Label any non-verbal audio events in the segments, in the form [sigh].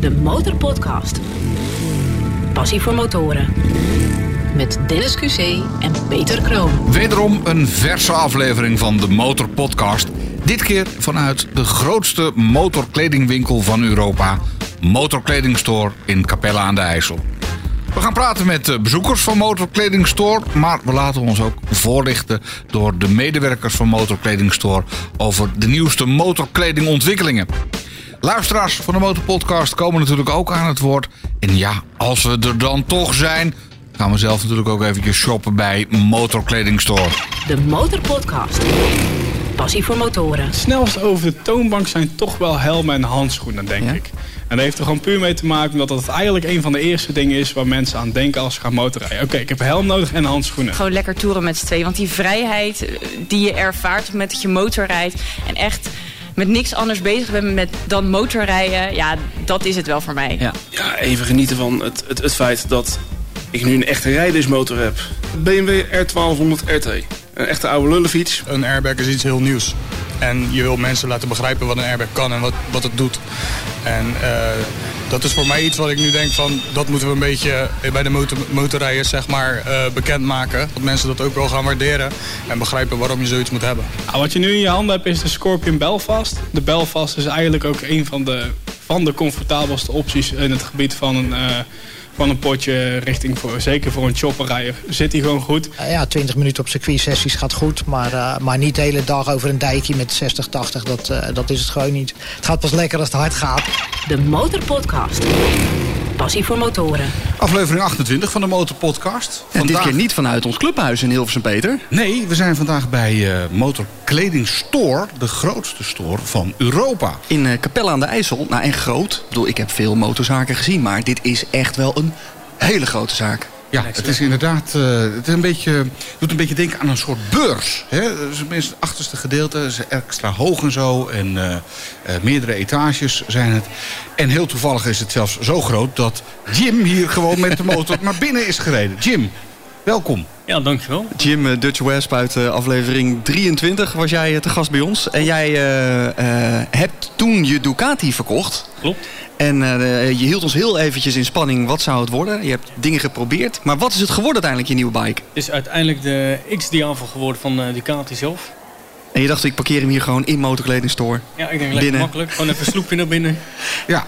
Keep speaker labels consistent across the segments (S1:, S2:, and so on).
S1: De Motorpodcast. Passie voor motoren. Met Dennis QC en Peter Kroon.
S2: Wederom een verse aflevering van de Motor Podcast. Dit keer vanuit de grootste motorkledingwinkel van Europa, Motorkledingstore in Capella aan de IJssel. We gaan praten met de bezoekers van Motorkledingstore, maar we laten ons ook voorlichten door de medewerkers van Motorkledingstore over de nieuwste motorkledingontwikkelingen. Luisteraars van de Motorpodcast komen natuurlijk ook aan het woord. En ja, als we er dan toch zijn, gaan we zelf natuurlijk ook eventjes shoppen bij Motorkledingstore.
S1: De Motorpodcast. Passie voor motoren.
S3: Het snelst over de toonbank zijn toch wel helmen en handschoenen, denk
S4: Ja?
S3: ik. En dat heeft er gewoon puur mee te maken omdat dat eigenlijk een van de eerste dingen is waar mensen aan denken als ze gaan motorrijden. Oké, ik heb helm nodig en handschoenen.
S5: Gewoon lekker toeren met z'n tweeën. Want die vrijheid eh, die je ervaart met dat je motor rijdt... en echt met niks anders bezig bent met dan motorrijden... ja, dat is het wel voor mij.
S4: Ja.
S6: ja, even genieten van het, het, het feit dat ik nu een echte rijdersmotor heb. BMW R1200 RT. Een echte oude lullenfiets.
S3: Een airbag is iets heel nieuws. En je wil mensen laten begrijpen wat een airbag kan en wat, wat het doet. En eh, dat is voor mij iets wat ik nu denk van... dat moeten we een beetje bij de motor, motorrijders zeg maar, eh, bekendmaken. Dat mensen dat ook wel gaan waarderen en begrijpen waarom je zoiets moet hebben. wat je nu in je handen hebt is de Scorpion Belfast. De Belfast is eigenlijk ook een van de, van de comfortabelste opties in het gebied van een... eh, van een potje richting voor, zeker voor een chopper rijden. Zit hij gewoon goed.
S7: Uh, ja, 20 minuten op circuitsessies gaat goed. Maar, uh, maar niet de hele dag over een dijkje met 60, 80. Dat, uh, dat is het gewoon niet. Het gaat pas lekker als het hard gaat.
S1: De Motorpodcast. Passie voor motoren.
S2: Aflevering 28 van de Motorpodcast.
S4: En dit keer niet vanuit ons clubhuis in Hilversum, Peter.
S2: Nee, we zijn vandaag bij uh, Motorkledingstore, de grootste store van Europa.
S4: In uh, Capelle aan de IJssel. Nou, en groot. Ik bedoel, ik heb veel motorzaken gezien, maar dit is echt wel een hele grote zaak.
S2: Ja, het is inderdaad. Uh, het is een beetje, doet een beetje denken aan een soort beurs. Hè? Dus het achterste gedeelte is extra hoog en zo. En uh, uh, meerdere etages zijn het. En heel toevallig is het zelfs zo groot dat Jim hier gewoon met de motor [laughs] naar binnen is gereden. Jim, welkom.
S8: Ja, dankjewel.
S4: Jim uh, Dutch Wesp uit uh, aflevering 23 was jij uh, te gast bij ons. En jij hebt toen je Ducati verkocht.
S8: Klopt.
S4: En uh, je hield ons heel eventjes in spanning. Wat zou het worden? Je hebt dingen geprobeerd. Maar wat is het geworden uiteindelijk, je nieuwe bike?
S8: Het is uiteindelijk de X-Diavel geworden van uh, Ducati zelf.
S4: En je dacht, ik parkeer hem hier gewoon in motorkledingstore?
S8: Ja, ik denk lekker makkelijk. Gewoon even sloepje naar binnen. [laughs]
S2: Ja.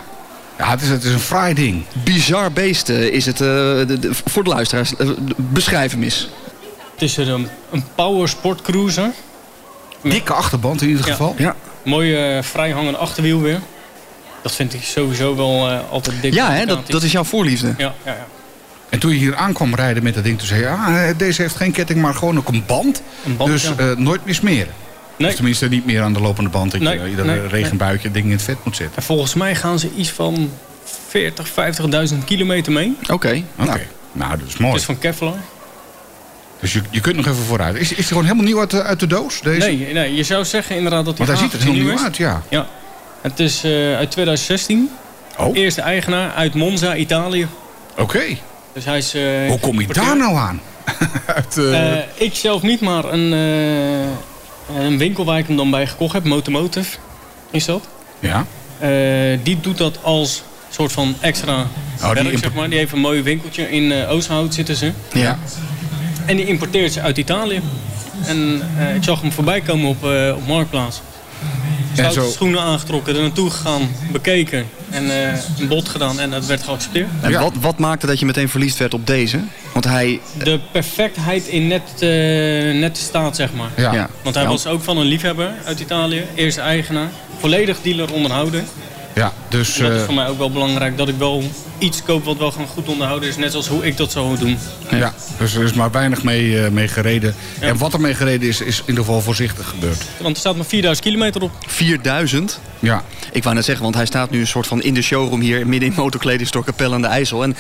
S2: Ja, het is, het is een fraai ding.
S4: Bizar beest uh, is het de, de, voor de luisteraars. beschrijf hem eens.
S8: Het is een, een power sport cruiser.
S2: Dikke achterband in ieder geval.
S4: Ja.
S8: Mooie vrijhangende achterwiel weer. Dat vind ik sowieso wel uh, altijd dik.
S4: Ja, hè? Dat, dat is jouw voorliefde.
S8: Ja, ja, ja.
S2: En toen je hier aankwam rijden met dat ding, toen zei je... Ah, deze heeft geen ketting, maar gewoon ook een band.
S8: Een band
S2: dus
S8: ja.
S2: uh, nooit meer smeren.
S8: Nee.
S2: Of tenminste niet meer aan de lopende band. Dat
S8: nee,
S2: je
S8: nee,
S2: regenbuitje nee. ding in het vet moet zetten.
S8: En volgens mij gaan ze iets van 40, 50.000 kilometer mee.
S4: Oké. Okay.
S2: Oké. Okay. Nou. nou, dat is mooi.
S8: Het is van Kevlar.
S2: Dus je, je kunt nog even vooruit. Is, is die gewoon helemaal nieuw uit de, uit de doos? Deze?
S8: Nee, nee, je zou zeggen inderdaad dat hij
S2: Want hij ziet er heel nieuw uit, ja.
S8: Ja. Het is uh, uit 2016.
S2: Oh.
S8: Eerste eigenaar uit Monza, Italië.
S2: Oké. Okay.
S8: Dus hij is... Uh,
S2: Hoe kom je daar nou aan? [laughs]
S8: uit, uh... ik zelf niet, maar een, een winkel waar ik hem dan bij gekocht heb. Motomotive is dat.
S2: Ja.
S8: die doet dat als soort van extra oh, werk, die zeg maar. Die heeft een mooi winkeltje in Oosthout zitten ze.
S4: Ja.
S8: En die importeert ze uit Italië. En ik zag hem voorbij komen op, op Marktplaats.
S2: En zo...
S8: schoenen aangetrokken, er naartoe gegaan, bekeken en uh, een bod gedaan en dat werd geaccepteerd.
S4: En ja. wat, wat maakte dat je meteen verliefd werd op deze? Want hij...
S8: De perfectheid in net, uh, net staat, zeg maar.
S2: Ja. ja.
S8: Want hij
S4: ja.
S8: was ook van een liefhebber uit Italië, eerste eigenaar. Volledig dealer onderhouden.
S2: Ja, dus...
S8: En dat is
S2: uh...
S8: voor mij ook wel belangrijk dat ik wel iets koop wat wel gewoon goed onderhouden is. Net zoals hoe ik dat zou doen.
S2: Ja, dus er is maar weinig mee, uh, mee gereden. Ja. En wat er mee gereden is, is in ieder geval voorzichtig gebeurd.
S8: Want er staat maar 4000 kilometer op.
S4: 4000?
S2: Ja.
S4: Ik wou net zeggen, want hij staat nu een soort van in de showroom hier... midden in motorkledingstore Capelle aan de IJssel. En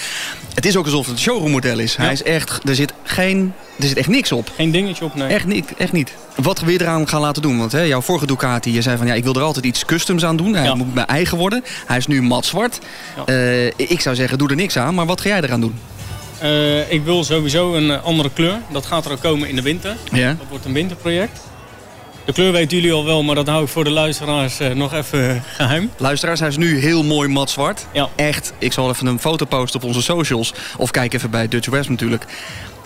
S4: het is ook alsof het een showroommodel is. Ja. Hij is echt... Er zit geen... Er zit echt niks op.
S8: Geen dingetje op, nee.
S4: Echt niet. Echt niet. Wat wil je eraan gaan laten doen? Want hè, jouw vorige Ducati, je zei van ja, ik wil er altijd iets customs aan doen. Hij ja. moet mijn eigen worden. Hij is nu mat zwart. Ja. Uh, ik zou zeggen, doe er niks aan. Maar wat ga jij eraan doen?
S8: Uh, ik wil sowieso een uh, andere kleur. Dat gaat er ook komen in de winter.
S4: Ja.
S8: Dat wordt een winterproject.
S3: De kleur weten jullie al wel, maar dat hou ik voor de luisteraars nog even geheim.
S4: Luisteraars, hij is nu heel mooi mat zwart.
S3: Ja.
S4: Echt, ik zal even een foto posten op onze socials. Of kijk even bij Dutch West natuurlijk.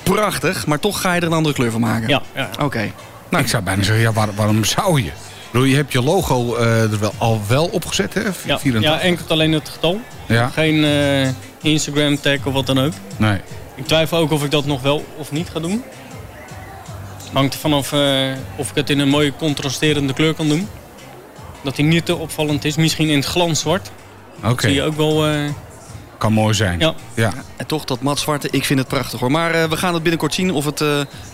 S4: Prachtig, maar toch ga je er een andere kleur van maken.
S3: Ja. ja.
S4: Oké.
S2: Nou, ik zou bijna zeggen, ja, waarom zou je? je hebt je logo uh, er wel, al wel opgezet, hè?
S3: Ja, ja, enkel alleen het getal. Ja. Geen uh, Instagram tag of wat dan ook.
S2: Nee.
S3: Ik twijfel ook of ik dat nog wel of niet ga doen. Hangt er vanaf uh, of ik het in een mooie contrasterende kleur kan doen. Dat hij niet te opvallend is. Misschien in het glanszwart.
S2: Oké. Okay.
S3: Zie je ook wel...
S2: kan mooi zijn.
S3: Ja.
S2: ja.
S4: En toch dat matzwarte, ik vind het prachtig hoor. Maar we gaan het binnenkort zien of het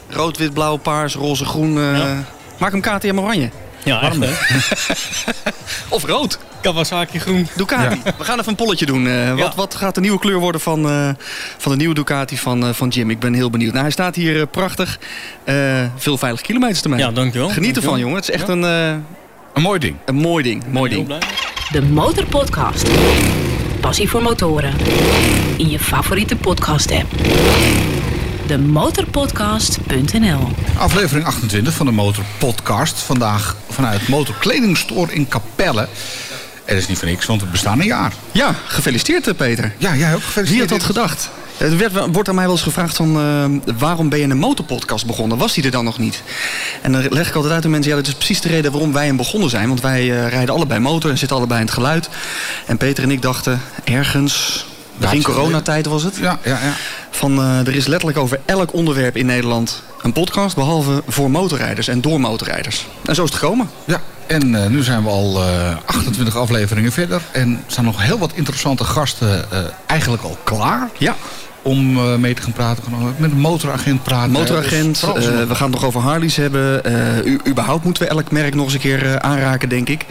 S4: rood, wit, blauw, paars, roze, groen... Ja. Maak hem KTM oranje.
S3: Ja, echt [laughs]
S4: of rood.
S3: Kawasaki groen.
S4: Ducati. We gaan even een polletje doen. Uh, wat, wat, gaat de nieuwe kleur worden van, uh, van de nieuwe Ducati van, uh, van Jim? Ik ben heel benieuwd. Nou, hij staat hier prachtig. veel veilige kilometers te maken.
S3: Ja, dankjewel.
S4: Geniet
S3: ervan,
S4: jongen. Het is echt een...
S2: een mooi ding.
S4: Een mooi ding. Mooi ding.
S1: De Motorpodcast. Passie voor motoren. In je favoriete podcast app demotorpodcast.nl.
S2: Aflevering 28 van de Motorpodcast. Vandaag vanuit Motorkledingstore in Capelle. Het is niet van niks, want we bestaan een jaar.
S4: Ja, gefeliciteerd eh, Peter.
S2: Ja, jij ook gefeliciteerd.
S4: Wie had dat gedacht? Er werd, wordt aan mij wel eens gevraagd van uh, waarom ben je een motorpodcast begonnen? Was die er dan nog niet? En dan leg ik altijd uit aan mensen, ja dat is precies de reden waarom wij hem begonnen zijn. Want wij uh, rijden allebei motor en zitten allebei in het geluid. En Peter en ik dachten ergens Begin coronatijd was het.
S2: Ja, ja, ja.
S4: Van, uh, er is letterlijk over elk onderwerp in Nederland een podcast. Behalve voor motorrijders en door motorrijders. En zo is het gekomen.
S2: Ja, en uh, nu zijn we al uh, 28 afleveringen verder. En er staan nog heel wat interessante gasten eigenlijk al klaar.
S4: Ja
S2: om uh, mee te gaan praten. Met een motoragent praten.
S4: Motoragent, uh, we gaan het nog over Harleys hebben. Uh, überhaupt moeten we elk merk nog eens een keer aanraken, denk ik.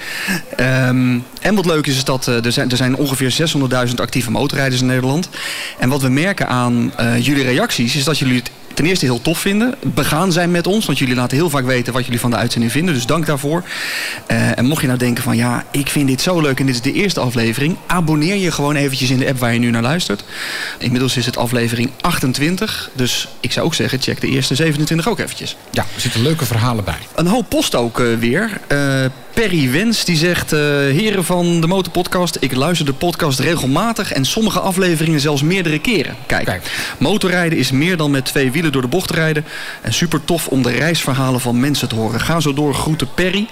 S4: Um, en wat leuk is, is dat er, zijn, er zijn ongeveer 600.000 actieve motorrijders in Nederland. En wat we merken aan jullie reacties, is dat jullie het ten eerste heel tof vinden. Begaan zijn met ons, want jullie laten heel vaak weten wat jullie van de uitzending vinden. Dus dank daarvoor. Uh, en mocht je nou denken van ja, ik vind dit zo leuk en dit is de eerste aflevering. Abonneer je gewoon eventjes in de app waar je nu naar luistert. Inmiddels is het aflevering 28. Dus ik zou ook zeggen, check de eerste 27 ook eventjes.
S2: Ja, er zitten leuke verhalen bij.
S4: Een hoop post ook uh, weer. Uh, Perry Wens die zegt... Uh, heren van de Motorpodcast, ik luister de podcast regelmatig... en sommige afleveringen zelfs meerdere keren. Kijk, Kijk, motorrijden is meer dan met twee wielen door de bocht rijden. En super tof om de reisverhalen van mensen te horen. Ga zo door, groeten Perry.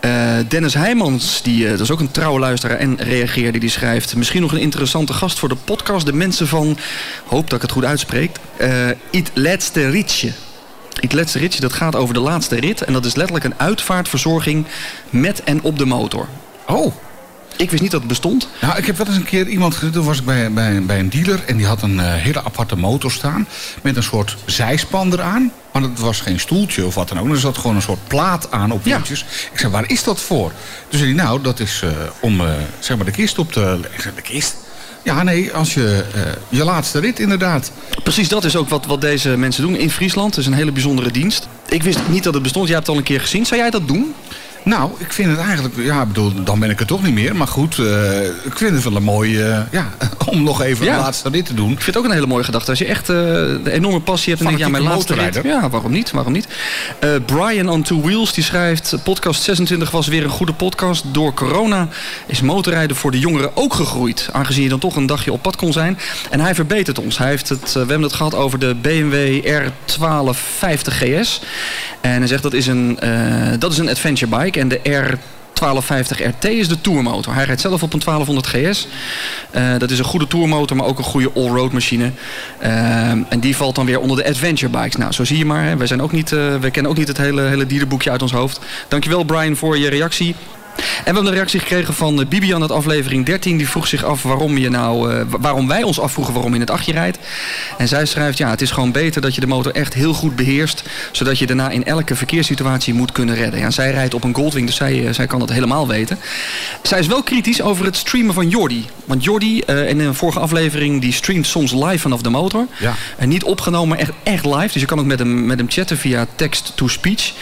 S4: Uh, Dennis Heijmans, die, uh, dat is ook een trouwe luisteraar en reageerde, die schrijft... misschien nog een interessante gast voor de podcast. De mensen van, hoop dat ik het goed uitspreek... Uh, It Laatste Ritje. Het laatste ritje dat gaat over de laatste rit. En dat is letterlijk een uitvaartverzorging met en op de motor.
S2: Oh.
S4: Ik wist niet dat het bestond.
S2: Nou, ik heb wel eens een keer iemand... Toen was ik bij, bij, bij een dealer en die had een uh, hele aparte motor staan. Met een soort zijspan eraan. Maar het was geen stoeltje of wat dan ook. Er zat gewoon een soort plaat aan op wieltjes. Ja. Ik zei, waar is dat voor? Toen zei hij, nou, dat is uh, om uh, zeg maar de kist op te... Ik zei, de kist? Ja, nee, als je uh, je laatste rit inderdaad.
S4: Precies, dat is ook wat, wat deze mensen doen in Friesland. Het is een hele bijzondere dienst. Ik wist niet dat het bestond. Jij hebt het al een keer gezien. Zou jij dat doen?
S2: Nou, ik vind het eigenlijk... Ja, bedoel, dan ben ik het toch niet meer. Maar goed, uh, ik vind het wel een mooi... Uh, ja, [laughs] om nog even ja. de laatste rit te doen.
S4: Ik vind het ook een hele mooie gedachte. Als je echt uh, de enorme passie hebt... en denk je, ja, mijn laatste rit... Ja, waarom niet? Waarom niet? Brian on Two Wheels, die schrijft... Podcast 26 was weer een goede podcast. Door corona is motorrijden voor de jongeren ook gegroeid. Aangezien je dan toch een dagje op pad kon zijn. En hij verbetert ons. Hij heeft het, we hebben het gehad over de BMW R1250 GS. En hij zegt dat is een, dat is een adventure bike. En de R 1250 RT is de tourmotor. Hij rijdt zelf op een 1200 GS. Uh, dat is een goede tourmotor, maar ook een goede all-road machine. Uh, en die valt dan weer onder de adventure bikes. Nou, zo zie je maar. Hè. Wij, zijn ook niet, uh, kennen ook niet het hele, hele dierenboekje uit ons hoofd. Dankjewel Brian voor je reactie. En we hebben een reactie gekregen van Bibian uit aflevering 13. Die vroeg zich af waarom, je nou, uh, waarom wij ons afvroegen waarom je in het achtje rijdt. En zij schrijft, ja, het is gewoon beter dat je de motor echt heel goed beheerst. Zodat je daarna in elke verkeerssituatie moet kunnen redden. Ja, zij rijdt op een Goldwing, dus zij, uh, zij kan dat helemaal weten. Zij is wel kritisch over het streamen van Jordi. Want Jordi, uh, in een vorige aflevering, die streamt soms live vanaf de motor.
S2: Ja.
S4: En niet opgenomen, maar echt, echt live. Dus je kan ook met hem, met hem chatten via text-to-speech.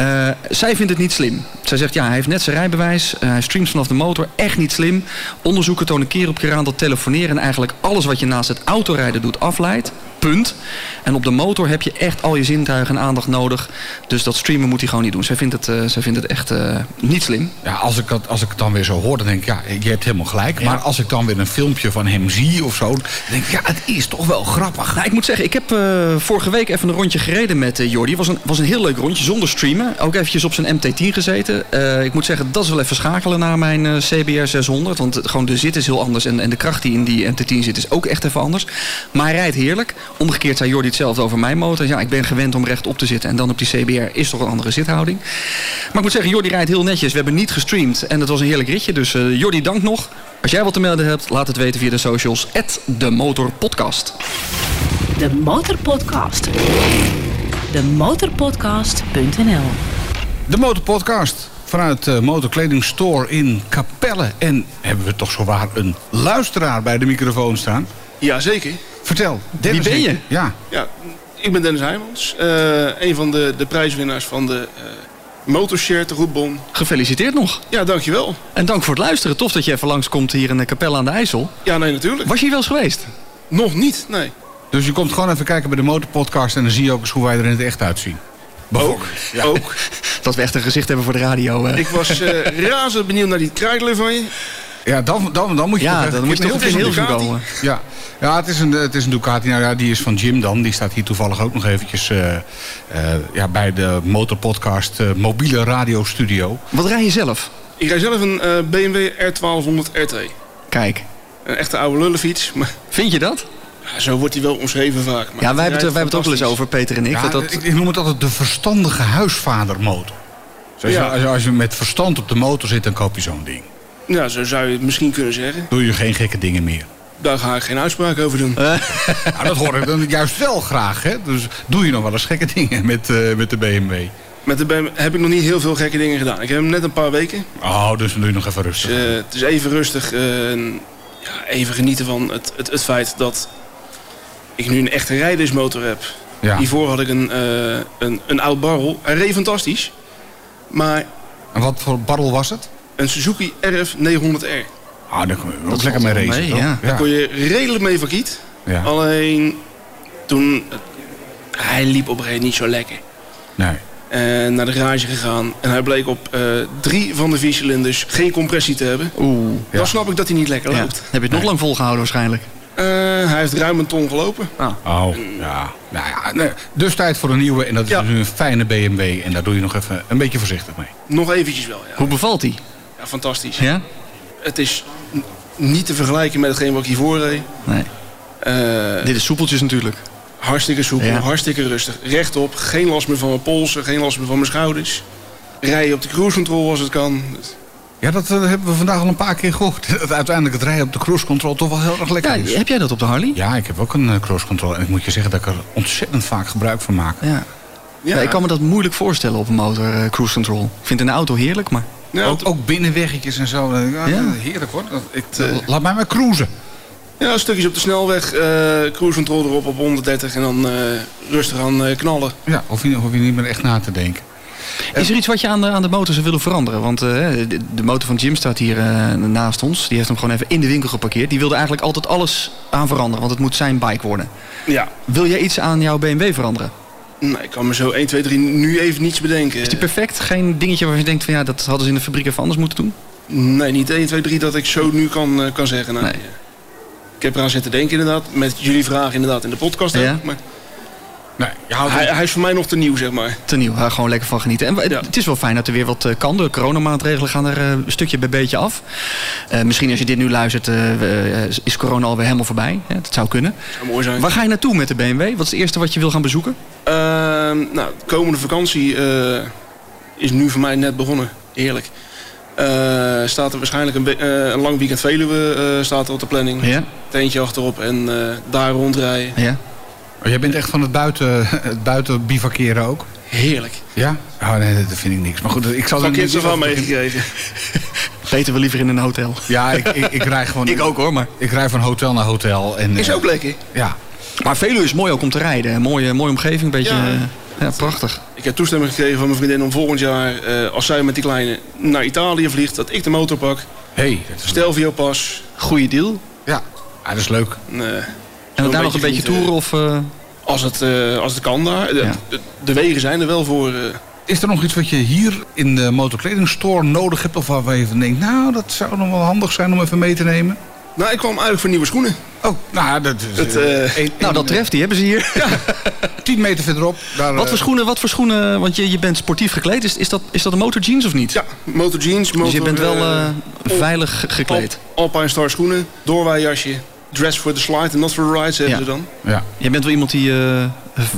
S4: Uh, zij vindt het niet slim. Zij zegt, ja, hij heeft net zijn rijbewijs. Uh, hij streamt vanaf de motor. Echt niet slim. Onderzoeken tonen keer op keer aan dat telefoneren... en eigenlijk alles wat je naast het autorijden doet afleidt. Punt. En op de motor heb je echt al je zintuigen en aandacht nodig. Dus dat streamen moet hij gewoon niet doen. Zij vindt het, uh, zij vindt het echt uh, niet slim.
S2: Ja, als ik, het, als ik het dan weer zo hoor, dan denk ik, ja, je hebt helemaal gelijk. Maar als ik dan weer een filmpje van hem zie of zo, dan denk ik, ja, het is toch wel grappig.
S4: Nou, ik moet zeggen, ik heb uh, vorige week even een rondje gereden met Jordi. was een, was een heel leuk rondje, zonder streamen. Ook eventjes op zijn MT-10 gezeten. ik moet zeggen, dat is wel even schakelen naar mijn CBR 600. Want gewoon de zit is heel anders. En, en de kracht die in die MT-10 zit is ook echt even anders. Maar hij rijdt heerlijk. Omgekeerd zei Jordi hetzelfde over mijn motor. Ja, ik ben gewend om rechtop te zitten. En dan op die CBR is toch een andere zithouding. Maar ik moet zeggen, Jordi rijdt heel netjes. We hebben niet gestreamd. En het was een heerlijk ritje. Dus uh, Jordi, dank nog. Als jij wat te melden hebt, laat het weten via de socials. de Motorpodcast.
S1: De Motorpodcast. De Motorpodcast.nl
S2: De Motorpodcast vanuit de Motorkledingstore in Capelle. En hebben we toch zowaar een luisteraar bij de microfoon staan?
S6: Jazeker.
S2: Vertel,
S4: Dennis, wie ben je?
S2: Ja.
S6: ja, ik ben Dennis Heijmans. Uh, een van de, de prijswinnaars van de uh, Motorshare te Roetbon.
S4: Gefeliciteerd nog.
S6: Ja, dankjewel.
S4: En dank voor het luisteren. Tof dat je even langskomt hier in de Capelle aan de IJssel.
S6: Ja, nee, natuurlijk.
S4: Was je hier wel eens geweest?
S6: Nog niet, nee.
S2: Dus je komt gewoon even kijken bij de Motorpodcast... en dan zie je ook eens hoe wij er in het echt uitzien.
S6: Ook, ja. ook. [laughs]
S4: Dat we echt een gezicht hebben voor de radio.
S6: Ik was uh, [laughs] razend benieuwd naar die kruidelen van je.
S2: Ja, dan, dan, dan moet je
S4: ja,
S2: toch,
S4: dan moet je toch heel, heel veel komen.
S2: Ja, ja het, is een, het is een Ducati. Nou ja, die is van Jim dan. Die staat hier toevallig ook nog eventjes uh, uh, ja, bij de Motorpodcast uh, mobiele radiostudio.
S4: Wat rij je zelf?
S6: Ik rij zelf een BMW R1200 RT.
S4: Kijk.
S6: Een echte oude lullenfiets. Maar...
S4: Vind je dat?
S6: Ja, zo wordt hij wel omschreven vaak.
S4: Maar ja, wij hebben, het, wij hebben het ook wel eens over, Peter en ik.
S2: Ja,
S4: dat dat...
S2: ik, ik noem het altijd de verstandige huisvadermotor. Ja. als, je, als je met verstand op de motor zit, dan koop je zo'n ding.
S6: Ja, zo zou je het misschien kunnen zeggen.
S2: Doe je geen gekke dingen meer?
S6: Daar ga ik geen uitspraak over doen.
S2: nou, dat hoor ik dan juist wel graag. Hè? Dus doe je nog wel eens gekke dingen met, uh, met de BMW?
S6: Met de BMW heb ik nog niet heel veel gekke dingen gedaan. Ik heb hem net een paar weken.
S2: Oh, dus dan doe je nog even rustig.
S6: Dus, uh, het is even rustig. Uh, ja, even genieten van het, het, het feit dat ik nu een echte rijdersmotor heb. Ja. Hiervoor had ik een, een, een oud barrel. Hij reed fantastisch. Maar...
S2: En wat voor barrel was het?
S6: een Suzuki RF 900R.
S2: Ah, daar kon je ook lekker mee racen. Mee,
S6: ja. Daar kon je redelijk mee verkiet. Ja. Alleen toen... Hij liep op een gegeven niet zo lekker.
S2: Nee.
S6: En naar de garage gegaan. En hij bleek op uh, drie van de vier cilinders geen compressie te hebben.
S4: Oeh.
S6: Dan snap ik dat hij niet lekker
S4: ja.
S6: loopt.
S4: Heb je het nog lang volgehouden waarschijnlijk?
S6: Uh, hij heeft ruim een ton gelopen.
S2: Ah. Oh, ja. Nou ja, nee. Dus tijd voor een nieuwe. En dat is nu een fijne BMW. En daar doe je nog even een beetje voorzichtig mee.
S6: Nog eventjes wel, ja.
S4: Hoe bevalt hij?
S6: Ja, fantastisch.
S4: Ja?
S6: Het is niet te vergelijken met hetgeen wat ik hiervoor reed.
S4: Nee. Uh, Dit is soepeltjes natuurlijk.
S6: Hartstikke soepel, ja. hartstikke rustig. Rechtop, geen last meer van mijn polsen, geen last meer van mijn schouders. Rijden op de cruise control als het kan.
S2: Ja, dat uh, hebben we vandaag al een paar keer gehoord. [laughs] Dat uiteindelijk het rijden op de cruise control toch wel heel erg lekker
S4: ja,
S2: is.
S4: Heb jij dat op de Harley?
S2: Ja, ik heb ook een uh, cruise control. En ik moet je zeggen dat ik er ontzettend vaak gebruik van maak.
S4: Ja. Ja. ik kan me dat moeilijk voorstellen op een motor, uh, cruise control. Ik vind een auto heerlijk, maar...
S2: Ja, ook, ook binnenweggetjes en zo. Ja, ja. Heerlijk hoor. Ik, uh, laat mij maar cruisen.
S6: Ja, stukjes op de snelweg, uh, cruise control erop op 130 en dan uh, rustig aan knallen.
S2: Ja, hoef je, hoef je niet meer echt na te denken.
S4: Is er iets wat je aan de, aan de motor zou willen veranderen? Want de, de, motor van Jim staat hier naast ons. Die heeft hem gewoon even in de winkel geparkeerd. Die wilde eigenlijk altijd alles aan veranderen, want het moet zijn bike worden.
S6: Ja.
S4: Wil jij iets aan jouw BMW veranderen?
S6: Nee, ik kan me zo 1, 2, 3 nu even niets bedenken.
S4: Is die perfect? Geen dingetje waar je denkt van ja, dat hadden ze in de fabriek even anders moeten doen?
S6: Nee, niet 1, 2, 3 dat ik zo nu kan, uh, kan zeggen. Nee. nee. Ik heb eraan zitten denken inderdaad. Met jullie vragen inderdaad in de podcast. Ja. Ook, maar
S2: nee,
S6: hij, hij, is voor mij nog te nieuw, zeg maar.
S4: Te nieuw, ga gewoon lekker van genieten. En ja. het is wel fijn dat er weer wat kan. De coronamaatregelen gaan er een stukje bij beetje af. Uh, misschien als je dit nu luistert, uh, is corona alweer helemaal voorbij. Dat zou kunnen.
S6: Zou mooi zijn.
S4: Waar ga je naartoe met de BMW? Wat is het eerste wat je wil gaan bezoeken?
S6: Uh, nou, de komende vakantie is nu voor mij net begonnen. Heerlijk. staat er waarschijnlijk een, een, lang weekend Veluwe staat er op de planning.
S4: Ja.
S6: Teentje achterop en daar rondrijden.
S4: Ja.
S2: Oh, jij bent echt van het buiten, [laughs] het buiten bivakeren ook?
S6: Heerlijk.
S2: Ja? Oh nee, dat vind ik niks. Maar goed, ik zal
S6: er niet van meegekregen. [laughs]
S4: Peter wil liever in een hotel.
S2: Ja, ik, ik, ik rij gewoon... [laughs]
S4: ik ook hoor, maar...
S2: Ik rij van hotel naar hotel. En,
S6: is ook lekker.
S2: Ja.
S4: Maar Veluwe is mooi ook om te rijden. Mooie, mooie omgeving, een beetje... Ja. ja. prachtig.
S6: Ik heb toestemming gekregen van mijn vriendin om volgend jaar, uh, als zij met die kleine naar Italië vliegt, dat ik de motor pak.
S2: Hey,
S6: Stelvio pas.
S4: Goeie deal.
S2: Ja, ja dat is leuk.
S6: Nee.
S4: En daar nog een beetje toeren of...
S6: Als, het, als het kan daar. De, de, wegen zijn er wel voor...
S2: Is er nog iets wat je hier in de motorkledingstore nodig hebt... of waar je van denkt, nou, dat zou nog wel handig zijn om even mee te nemen?
S6: Nou, ik kwam eigenlijk voor nieuwe schoenen.
S2: Oh, nou, dat, is, het,
S4: uh, nou, dat treft, die hebben ze hier. [laughs] Ja,
S2: 10 meter verderop.
S4: Daar, wat, voor schoenen, wat voor schoenen, want je, je bent sportief gekleed. Is, is, dat, is dat een motor jeans of niet?
S6: Ja, motor jeans.
S4: Motor, dus je bent wel uh, veilig gekleed.
S6: Alpine Star schoenen, doorwaarjasje, dress for the slide and not for the ride, zeggen ze dan.
S4: Ja. Je bent wel iemand die uh,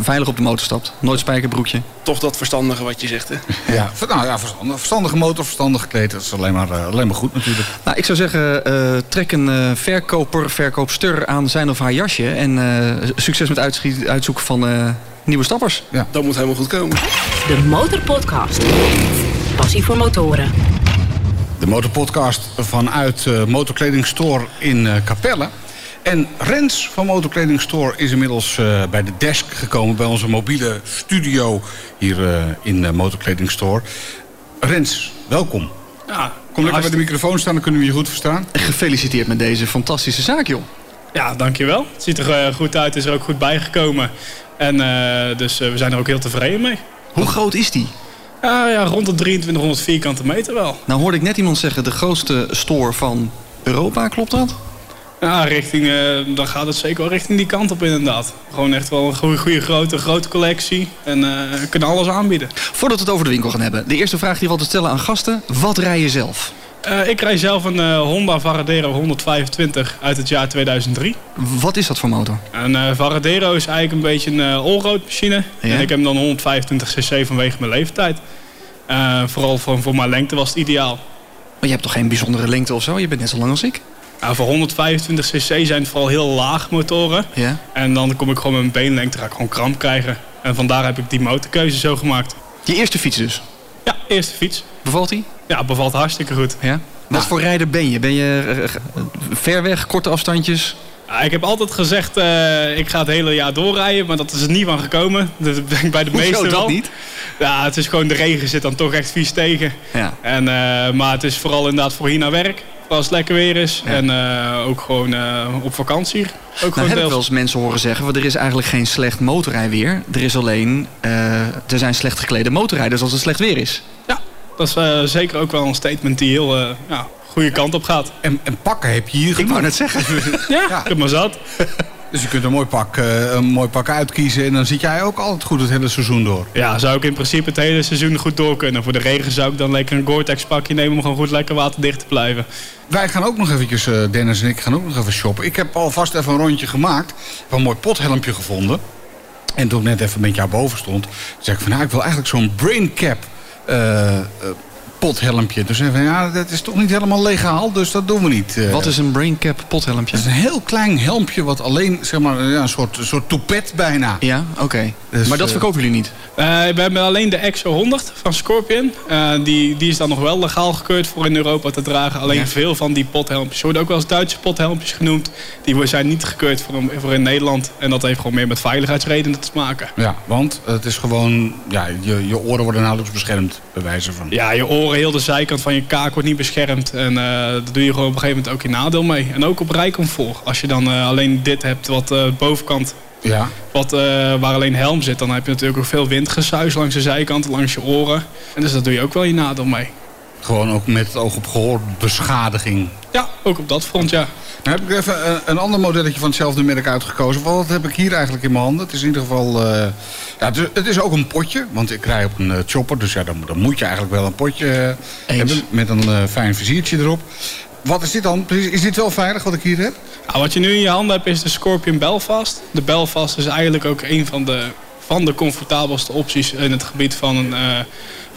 S4: veilig op de motor stapt. Nooit spijkerbroekje.
S6: Toch dat verstandige wat je zegt, hè? [laughs]
S2: Ja, nou, ja verstandige, verstandige motor, verstandig gekleed. Dat is alleen maar, uh, alleen maar goed natuurlijk.
S4: Nou, ik zou zeggen, uh, trek een verkoper, verkoopster aan zijn of haar jasje. En succes met uitzoeken van nieuwe stappers.
S6: Ja. Dat moet helemaal goed komen.
S1: De Motorpodcast. Passie voor motoren.
S2: De Motorpodcast vanuit uh, Motorkleding Store in uh, Capelle. En Rens van Motorkleding Store is inmiddels uh, bij de desk gekomen... bij onze mobiele studio hier uh, in uh, Motorkleding Store. Rens, welkom. Ja, Kom lekker bij de microfoon staan, dan kunnen we je goed verstaan.
S4: Gefeliciteerd met deze fantastische zaak, joh.
S3: Ja, dankjewel. Het ziet er goed uit, is er ook goed bijgekomen. En dus we zijn er ook heel tevreden mee.
S4: Hoe groot is die?
S3: Ja, ja, rond de 2300 vierkante meter wel.
S4: Nou hoorde ik net iemand zeggen, de grootste store van Europa, klopt dat?
S3: Ja, richting, uh, dan gaat het zeker wel richting die kant op inderdaad. Gewoon echt wel een goede, goede grote, grote collectie. En uh, kunnen alles aanbieden.
S4: Voordat we het over de winkel gaan hebben. De eerste vraag die we altijd stellen aan gasten. Wat rij je zelf?
S3: Uh, ik rij zelf een Honda Varadero 125 uit het jaar 2003.
S4: Wat is dat voor motor?
S3: Een Varadero is eigenlijk een beetje een all-road machine. En ik heb dan 125 cc vanwege mijn leeftijd. vooral voor, voor mijn lengte was het ideaal.
S4: Maar je hebt toch geen bijzondere lengte of zo? Je bent net zo lang als ik.
S3: Nou, voor 125 cc zijn het vooral heel laag motoren. Ja. En dan kom ik gewoon met mijn beenlengte, ga ik gewoon kramp krijgen. En vandaar heb ik die motorkeuze zo gemaakt.
S4: Je eerste fiets dus?
S3: Ja, eerste fiets.
S4: Bevalt die?
S3: Ja, bevalt hartstikke goed. Ja?
S4: Wat voor rijder ben je? Ben je eh, eh, ver weg, korte afstandjes?
S3: Ja, ik heb altijd gezegd, uh, ik ga het hele jaar doorrijden, maar dat is er niet van gekomen. [laughs] Dat ben ik bij de meeste wel.
S4: niet?
S3: Ja, het is gewoon, de regen zit dan toch echt vies tegen. Ja. En, uh, maar het is vooral inderdaad voor hier naar werk als het lekker weer is. En uh, ook gewoon uh, op vakantie. Ook
S4: nou, heb ik wel eens mensen horen zeggen... Want er is eigenlijk geen slecht motorrijweer. Er is alleen... Uh, er zijn slecht geklede motorrijders als het slecht weer is.
S3: Ja, dat is zeker ook wel een statement die heel ja, goede kant op gaat.
S2: En, en pakken heb je hier
S4: Ik wou net zeggen. [laughs] [laughs]
S3: ja, ja. ik heb maar zat.
S2: Dus je kunt een mooi, pak, uh, een mooi pak uitkiezen en dan zit jij ook altijd goed het hele seizoen door.
S3: Ja, zou ik in principe het hele seizoen goed door kunnen. Voor de regen zou ik dan lekker een Gore-Tex pakje nemen om gewoon goed lekker waterdicht te blijven.
S2: Wij gaan ook nog eventjes, uh, Dennis en ik gaan ook nog even shoppen. Ik heb alvast even een rondje gemaakt. Ik heb een mooi pothelmpje gevonden. En toen ik net even met jou boven stond, zei ik van nou, ik wil eigenlijk zo'n brain cap uh, pothelmpje. Dus even, ja, dat is toch niet helemaal legaal, dus dat doen we niet.
S4: Eh. Wat is een braincap pothelmpje?
S2: Dat is een heel klein helmpje wat alleen, zeg maar, ja, een soort, soort toepet bijna.
S4: Ja, oké. Dus, maar dat uh, verkopen jullie niet?
S3: Uh, we hebben alleen de Exo 100 van Scorpion. die, die is dan nog wel legaal gekeurd voor in Europa te dragen. Alleen veel van die pothelmpjes worden ook wel eens Duitse pothelmpjes genoemd. Die zijn niet gekeurd voor, voor in Nederland. En dat heeft gewoon meer met veiligheidsredenen te maken.
S2: Ja, want het is gewoon, ja, je, je oren worden nauwelijks beschermd, bij wijze van.
S3: Ja, je oren heel de zijkant van je kaak wordt niet beschermd. En uh, daar doe je gewoon op een gegeven moment ook je nadeel mee. En ook op rijcomfort. Als je dan uh, alleen dit hebt, wat uh, bovenkant, ja. wat, waar alleen helm zit... dan heb je natuurlijk ook veel windgesuis langs de zijkant, langs je oren. En dus daar doe je ook wel je nadeel mee.
S2: Gewoon ook met het oog op gehoorbeschadiging.
S3: Ja, ook op dat front, ja.
S2: Dan heb ik even een, een ander modelletje van hetzelfde merk uitgekozen. Wat heb ik hier eigenlijk in mijn handen? Het is in ieder geval... Uh, ja, het is, het, is, ook een potje, want ik rij op een uh, chopper. Dus ja, dan, dan, moet je eigenlijk wel een potje uh, hebben. Met een fijn viziertje erop. Wat is dit dan? Is dit wel veilig wat ik hier heb?
S3: Nou, wat je nu in je handen hebt is de Scorpion Belfast. De Belfast is eigenlijk ook een van de, van de comfortabelste opties in het gebied van een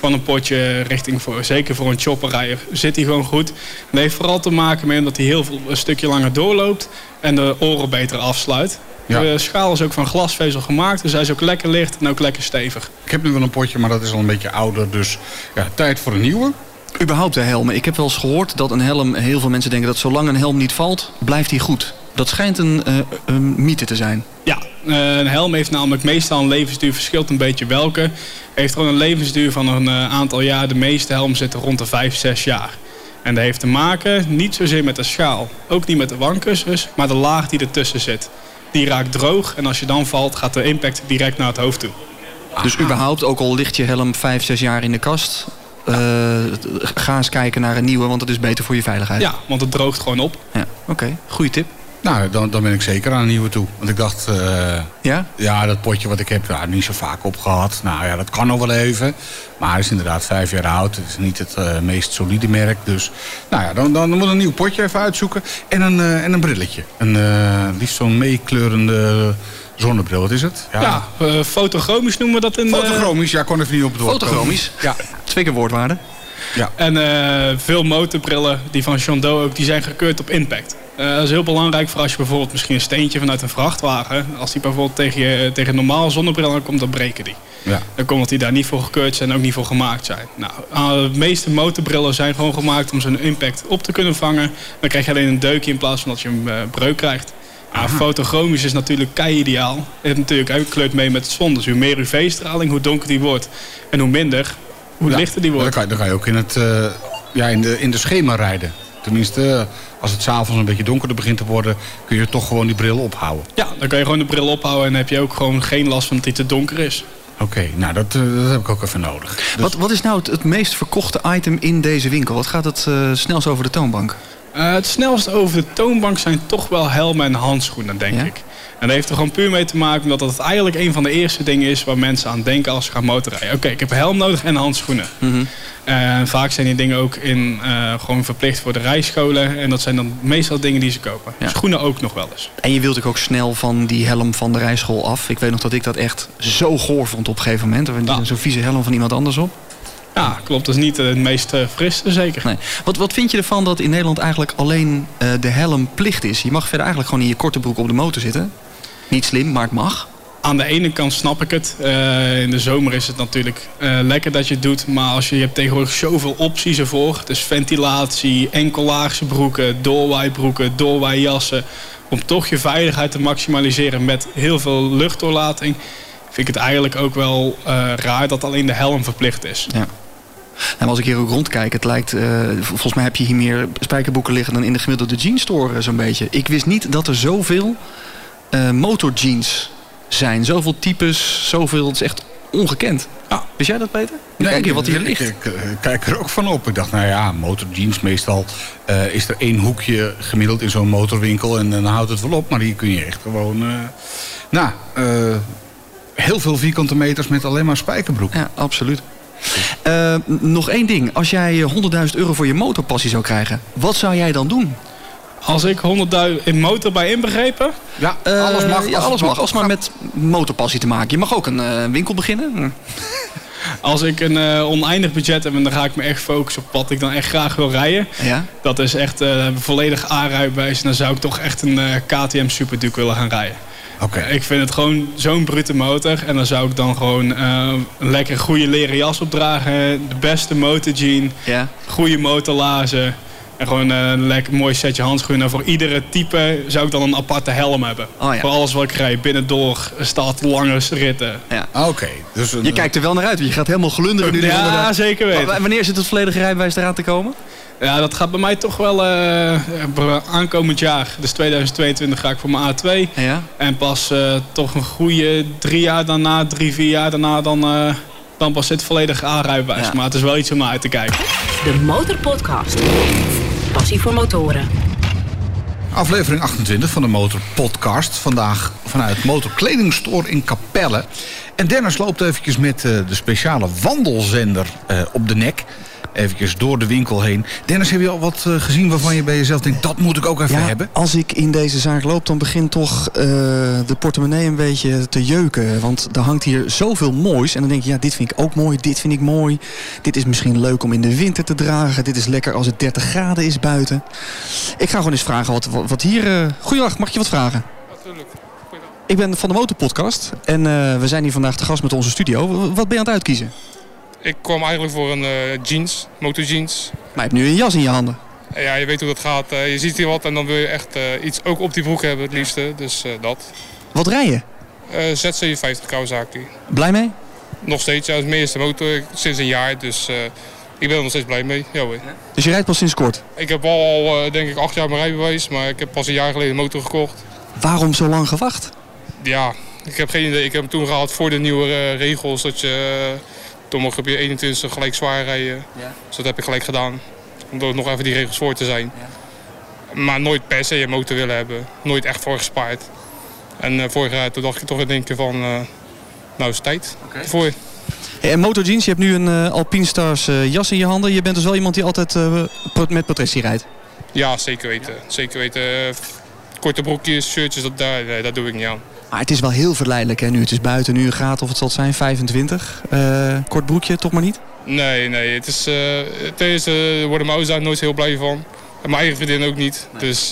S3: van een potje richting, voor, zeker voor een chopper rijden, zit hij gewoon goed. Dat heeft vooral te maken met dat hij heel veel, een stukje langer doorloopt en de oren beter afsluit. De schaal is ook van glasvezel gemaakt, dus hij is ook lekker licht en ook lekker stevig.
S2: Ik heb nu wel een potje, maar dat is al een beetje ouder, dus ja, tijd voor een nieuwe.
S4: Überhaupt de helmen. Ik heb wel eens gehoord dat een helm, heel veel mensen denken dat zolang een helm niet valt, blijft hij goed. Dat schijnt een, uh, een mythe te zijn.
S3: Ja, een helm heeft namelijk meestal een levensduur, verschilt een beetje welke. Heeft gewoon een levensduur van een uh, aantal jaar. De meeste helmen zitten rond de 5, 6 jaar. En dat heeft te maken niet zozeer met de schaal, ook niet met de wandkussens, maar de laag die ertussen zit. die raakt droog. En als je dan valt, gaat de impact direct naar het hoofd toe.
S4: Dus überhaupt, ook al ligt je helm 5, 6 jaar in de kast... Uh, ga eens kijken naar een nieuwe, want het is beter voor je veiligheid.
S3: Ja, want het droogt gewoon op.
S4: Ja, oké. Goeie tip.
S2: Nou, dan, dan ben ik zeker aan een nieuwe toe. Want ik dacht, uh,
S4: ja?
S2: ja, dat potje wat ik heb, ja, niet zo vaak opgehad. Nou ja, dat kan nog wel even. Maar het is inderdaad vijf jaar oud. Het is niet het uh, meest solide merk. Dus nou ja, dan, dan moet een nieuw potje even uitzoeken. En een, uh, en een brilletje. Een, liefst zo'n meekleurende zonnebril. Wat is het?
S3: Ja, ja fotochromisch noemen we dat in...
S2: Fotochromisch, ja, kon even niet op het woord
S4: Fotochromisch? Ja. [laughs] Twee keer woordwaarde.
S3: Ja. En veel motorbrillen, die van Jondo ook, die zijn gekeurd op impact. Uh, dat is heel belangrijk voor als je bijvoorbeeld misschien een steentje vanuit een vrachtwagen... als die bijvoorbeeld tegen, je, tegen een normaal zonnebril aankomt, dan breken die. Ja. Dan komt dat die daar niet voor gekeurd zijn en ook niet voor gemaakt zijn. Nou, eh, de meeste motorbrillen zijn gewoon gemaakt om zo'n impact op te kunnen vangen. Dan krijg je alleen een deukje in plaats van dat je een uh, breuk krijgt. Nou, fotochromisch is natuurlijk kei ideaal. Het natuurlijk ook kleurt mee met het zon. Dus hoe meer UV-straling, hoe donker die wordt. En hoe minder, hoe lichter die wordt.
S2: Dan kan, je, dan kan je ook in, het, uh, ja, in, de, in de schema rijden. Tenminste, als het s'avonds een beetje donkerder begint te worden... kun je toch gewoon die bril ophouden.
S3: Ja, dan kan je gewoon de bril ophouden... en dan heb je ook gewoon geen last van dat het te donker is.
S2: Oké, nou dat, eh, dat heb ik ook even nodig.
S4: Dus... Wat, wat is nou het, het, meest verkochte item in deze winkel? Wat gaat het uh, snelst over de toonbank?
S3: Uh, het snelst over de toonbank zijn toch wel helmen en handschoenen, denk ik. En dat heeft er gewoon puur mee te maken omdat het eigenlijk een van de eerste dingen is waar mensen aan denken als ze gaan motorrijden. Oké, ik heb een helm nodig en handschoenen. Mm En vaak zijn die dingen ook in, uh, gewoon verplicht voor de rijscholen. En dat zijn dan meestal dingen die ze kopen. Schoenen ook nog wel eens.
S4: En je wilt ook, ook snel van die helm van de rijschool af. Ik weet nog dat ik dat echt zo goor vond op een gegeven moment. Ja. Zo'n vieze helm van iemand anders op.
S3: Ja, klopt. Dat is niet het meest uh, frisse, zeker.
S4: Nee. Wat, wat vind je ervan dat in Nederland eigenlijk alleen uh, de helm plicht is? Je mag verder eigenlijk gewoon in je korte broek op de motor zitten. Niet slim, maar het mag.
S3: Aan de ene kant snap ik het. Uh, in de zomer is het natuurlijk uh, lekker dat je het doet. Maar als je, je hebt tegenwoordig zoveel opties ervoor. Dus ventilatie, enkellaagse broeken, doorwaai doorwaaijassen. Om toch je veiligheid te maximaliseren met heel veel luchtdoorlating. Vind ik het eigenlijk ook wel uh, raar dat alleen de helm verplicht is.
S4: Ja. En als ik hier ook rondkijk, het lijkt, volgens mij heb je hier meer spijkerboeken liggen dan in de gemiddelde jeanstore zo'n beetje. Ik wist niet dat er zoveel motorjeans zijn. Zoveel types, zoveel. Het is echt ongekend. Ja. Wist jij dat, Peter?
S2: Nee, kijk je wat hier ligt. Ik, ik, kijk er ook van op. Ik dacht, nou ja, motorjeans meestal uh, is er één hoekje gemiddeld in zo'n motorwinkel. En dan houdt het wel op. Maar hier kun je echt gewoon... Uh, nou, heel veel vierkante meters met alleen maar spijkerbroek.
S4: Ja, absoluut. Nog één ding. Als jij 100.000 euro voor je motorpassie zou krijgen, wat zou jij dan doen?
S3: Als ik 100.000 in motor bij inbegrepen?
S4: Ja, alles mag. Ja, alles mag. Als maar met motorpassie te maken. Je mag ook een uh, winkel beginnen. [laughs]
S3: Als ik een uh, oneindig budget heb en dan ga ik me echt focussen op wat ik dan echt graag wil rijden.
S4: Ja?
S3: Dat is echt uh, volledig A-rijbewijs. En dan zou ik toch echt een KTM Super Duke willen gaan rijden.
S2: Oké.
S3: Ik vind het gewoon zo'n brute motor. En dan zou ik dan gewoon een lekker goede leren jas opdragen. De beste motorjean.
S4: Ja.
S3: Goede motorlazen. En gewoon een lekker mooi setje handschoenen. voor iedere type zou ik dan een aparte helm hebben.
S4: Oh, ja.
S3: Voor alles wat ik rijd. Binnendoor, stad, lange ritten.
S4: Ja.
S2: Ah, oké. Dus
S4: je kijkt er wel naar uit. Want je gaat helemaal glunderen nu.
S3: Ja, zeker weten.
S4: Wanneer zit het volledige rijbewijs eraan te komen?
S3: Ja, dat gaat bij mij toch wel uh, aankomend jaar. Dus 2022 ga ik voor mijn A2.
S4: Ja?
S3: En pas uh, toch een goede drie jaar daarna, drie, vier jaar daarna... dan, uh, dan pas zit volledig A-rijbewijs. Ja. Maar het is wel iets om naar uit te kijken.
S1: De Motorpodcast passie voor motoren.
S2: Aflevering 28 van de Motor Podcast. Vandaag vanuit Motorkledingstore in Capelle. En Dennis loopt eventjes met uh, de speciale wandelzender uh, op de nek eventjes door de winkel heen. Dennis, heb je al wat uh, gezien waarvan je bij jezelf denkt... dat moet ik ook even
S4: ja,
S2: hebben?
S4: Als ik in deze zaak loop, dan begint toch uh, de portemonnee een beetje te jeuken. Want er hangt hier zoveel moois. En dan denk je, ja, dit vind ik ook mooi, dit vind ik mooi. Dit is misschien leuk om in de winter te dragen. Dit is lekker als het 30 graden is buiten. Ik ga gewoon eens vragen wat, wat, wat hier... Uh... Goeiedag, mag ik je wat vragen?
S9: Natuurlijk.
S4: Ik ben van de Motorpodcast en we zijn hier vandaag te gast met onze studio. Wat ben je aan het uitkiezen?
S9: Ik kwam eigenlijk voor een uh, jeans, motorjeans.
S4: Maar je hebt nu een jas in je handen.
S9: Ja, je weet hoe dat gaat. Uh, je ziet hier wat en dan wil je echt uh, iets ook op die broek hebben het liefste. Dus dat.
S4: Wat rij je?
S9: ZC50 Kawasaki.
S4: Blij mee?
S9: Nog steeds. Ja, dat is mijn eerste motor sinds een jaar. Dus ik ben er nog steeds blij mee. Ja, hoor.
S4: Dus je rijdt pas sinds kort?
S9: Ik heb al, al denk ik acht jaar mijn rijbewijs. Maar ik heb pas een jaar geleden een motor gekocht.
S4: Waarom zo lang gewacht?
S9: Ja, ik heb geen idee. Ik heb hem toen gehaald voor de nieuwe uh, regels. Dat je, uh, toen mocht je op je 21 gelijk zwaar rijden. Ja. Dus dat heb ik gelijk gedaan. Om nog even die regels voor te zijn. Ja. Maar nooit per se je motor willen hebben. Nooit echt voor gespaard. En uh, vorig jaar toen dacht ik toch in één keer van... nou is het tijd okay. voor je.
S4: Hey, en Motorjeans, je hebt nu een uh, Alpine Stars uh, jas in je handen. Je bent dus wel iemand die altijd uh, met protectie rijdt?
S9: Ja, zeker weten. Zeker weten. korte broekjes, shirtjes, dat, daar, nee, dat doe ik niet aan.
S4: Maar het is wel heel verleidelijk hè, nu. Het is buiten nu een graad of het zal zijn 25. kort broekje, toch maar niet?
S9: Nee, nee. Het is, deze worden mijn ouders daar nooit heel blij van. En mijn eigen vriendin ook niet. Nee. Dus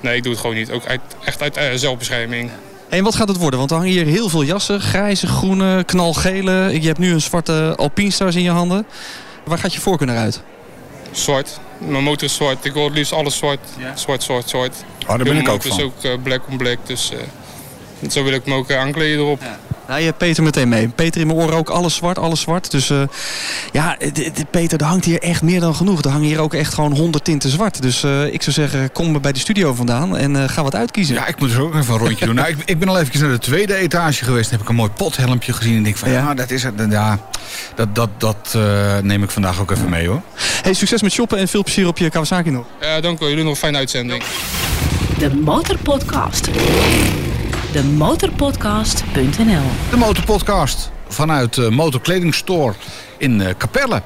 S9: nee, ik doe het gewoon niet. Ook uit, echt uit zelfbescherming.
S4: En wat gaat het worden? Want er hangen hier heel veel jassen. Grijze, groene, knalgele. Je hebt nu een zwarte Alpine in je handen. Waar gaat je voorkeur naar uit?
S9: Zwart. Mijn motor is zwart. Ik wil het liefst alles zwart. Ja. Zwart, zwart, zwart.
S2: Oh, daar ben ik ook van.
S9: Het is ook uh, black on black. Dus uh, zo wil ik me ook aankleden erop. Ja.
S4: Nou, je hebt Peter meteen mee. Peter in mijn oren ook alles zwart, alles zwart. Dus uh, ja, Peter, er hangt hier echt meer dan genoeg. Er hangen hier ook echt gewoon honderd tinten zwart. Dus uh, ik zou zeggen, kom bij de studio vandaan en uh, ga wat uitkiezen.
S2: Ja, ik moet dus ook even een rondje doen. Nou, ik, ik, ben al even naar de tweede etage geweest. Dan heb ik een mooi pothelmpje gezien. En denk van, ja, dat is het. Ja, dat, dat, dat neem ik vandaag ook even mee hoor.
S4: Hey, succes met shoppen en veel plezier op je Kawasaki nog.
S9: Ja, dank u. Jullie nog een fijne uitzending.
S1: De Motorpodcast demotorpodcast.nl
S2: De Motorpodcast vanuit de Motorkledingstore in uh, Capelle.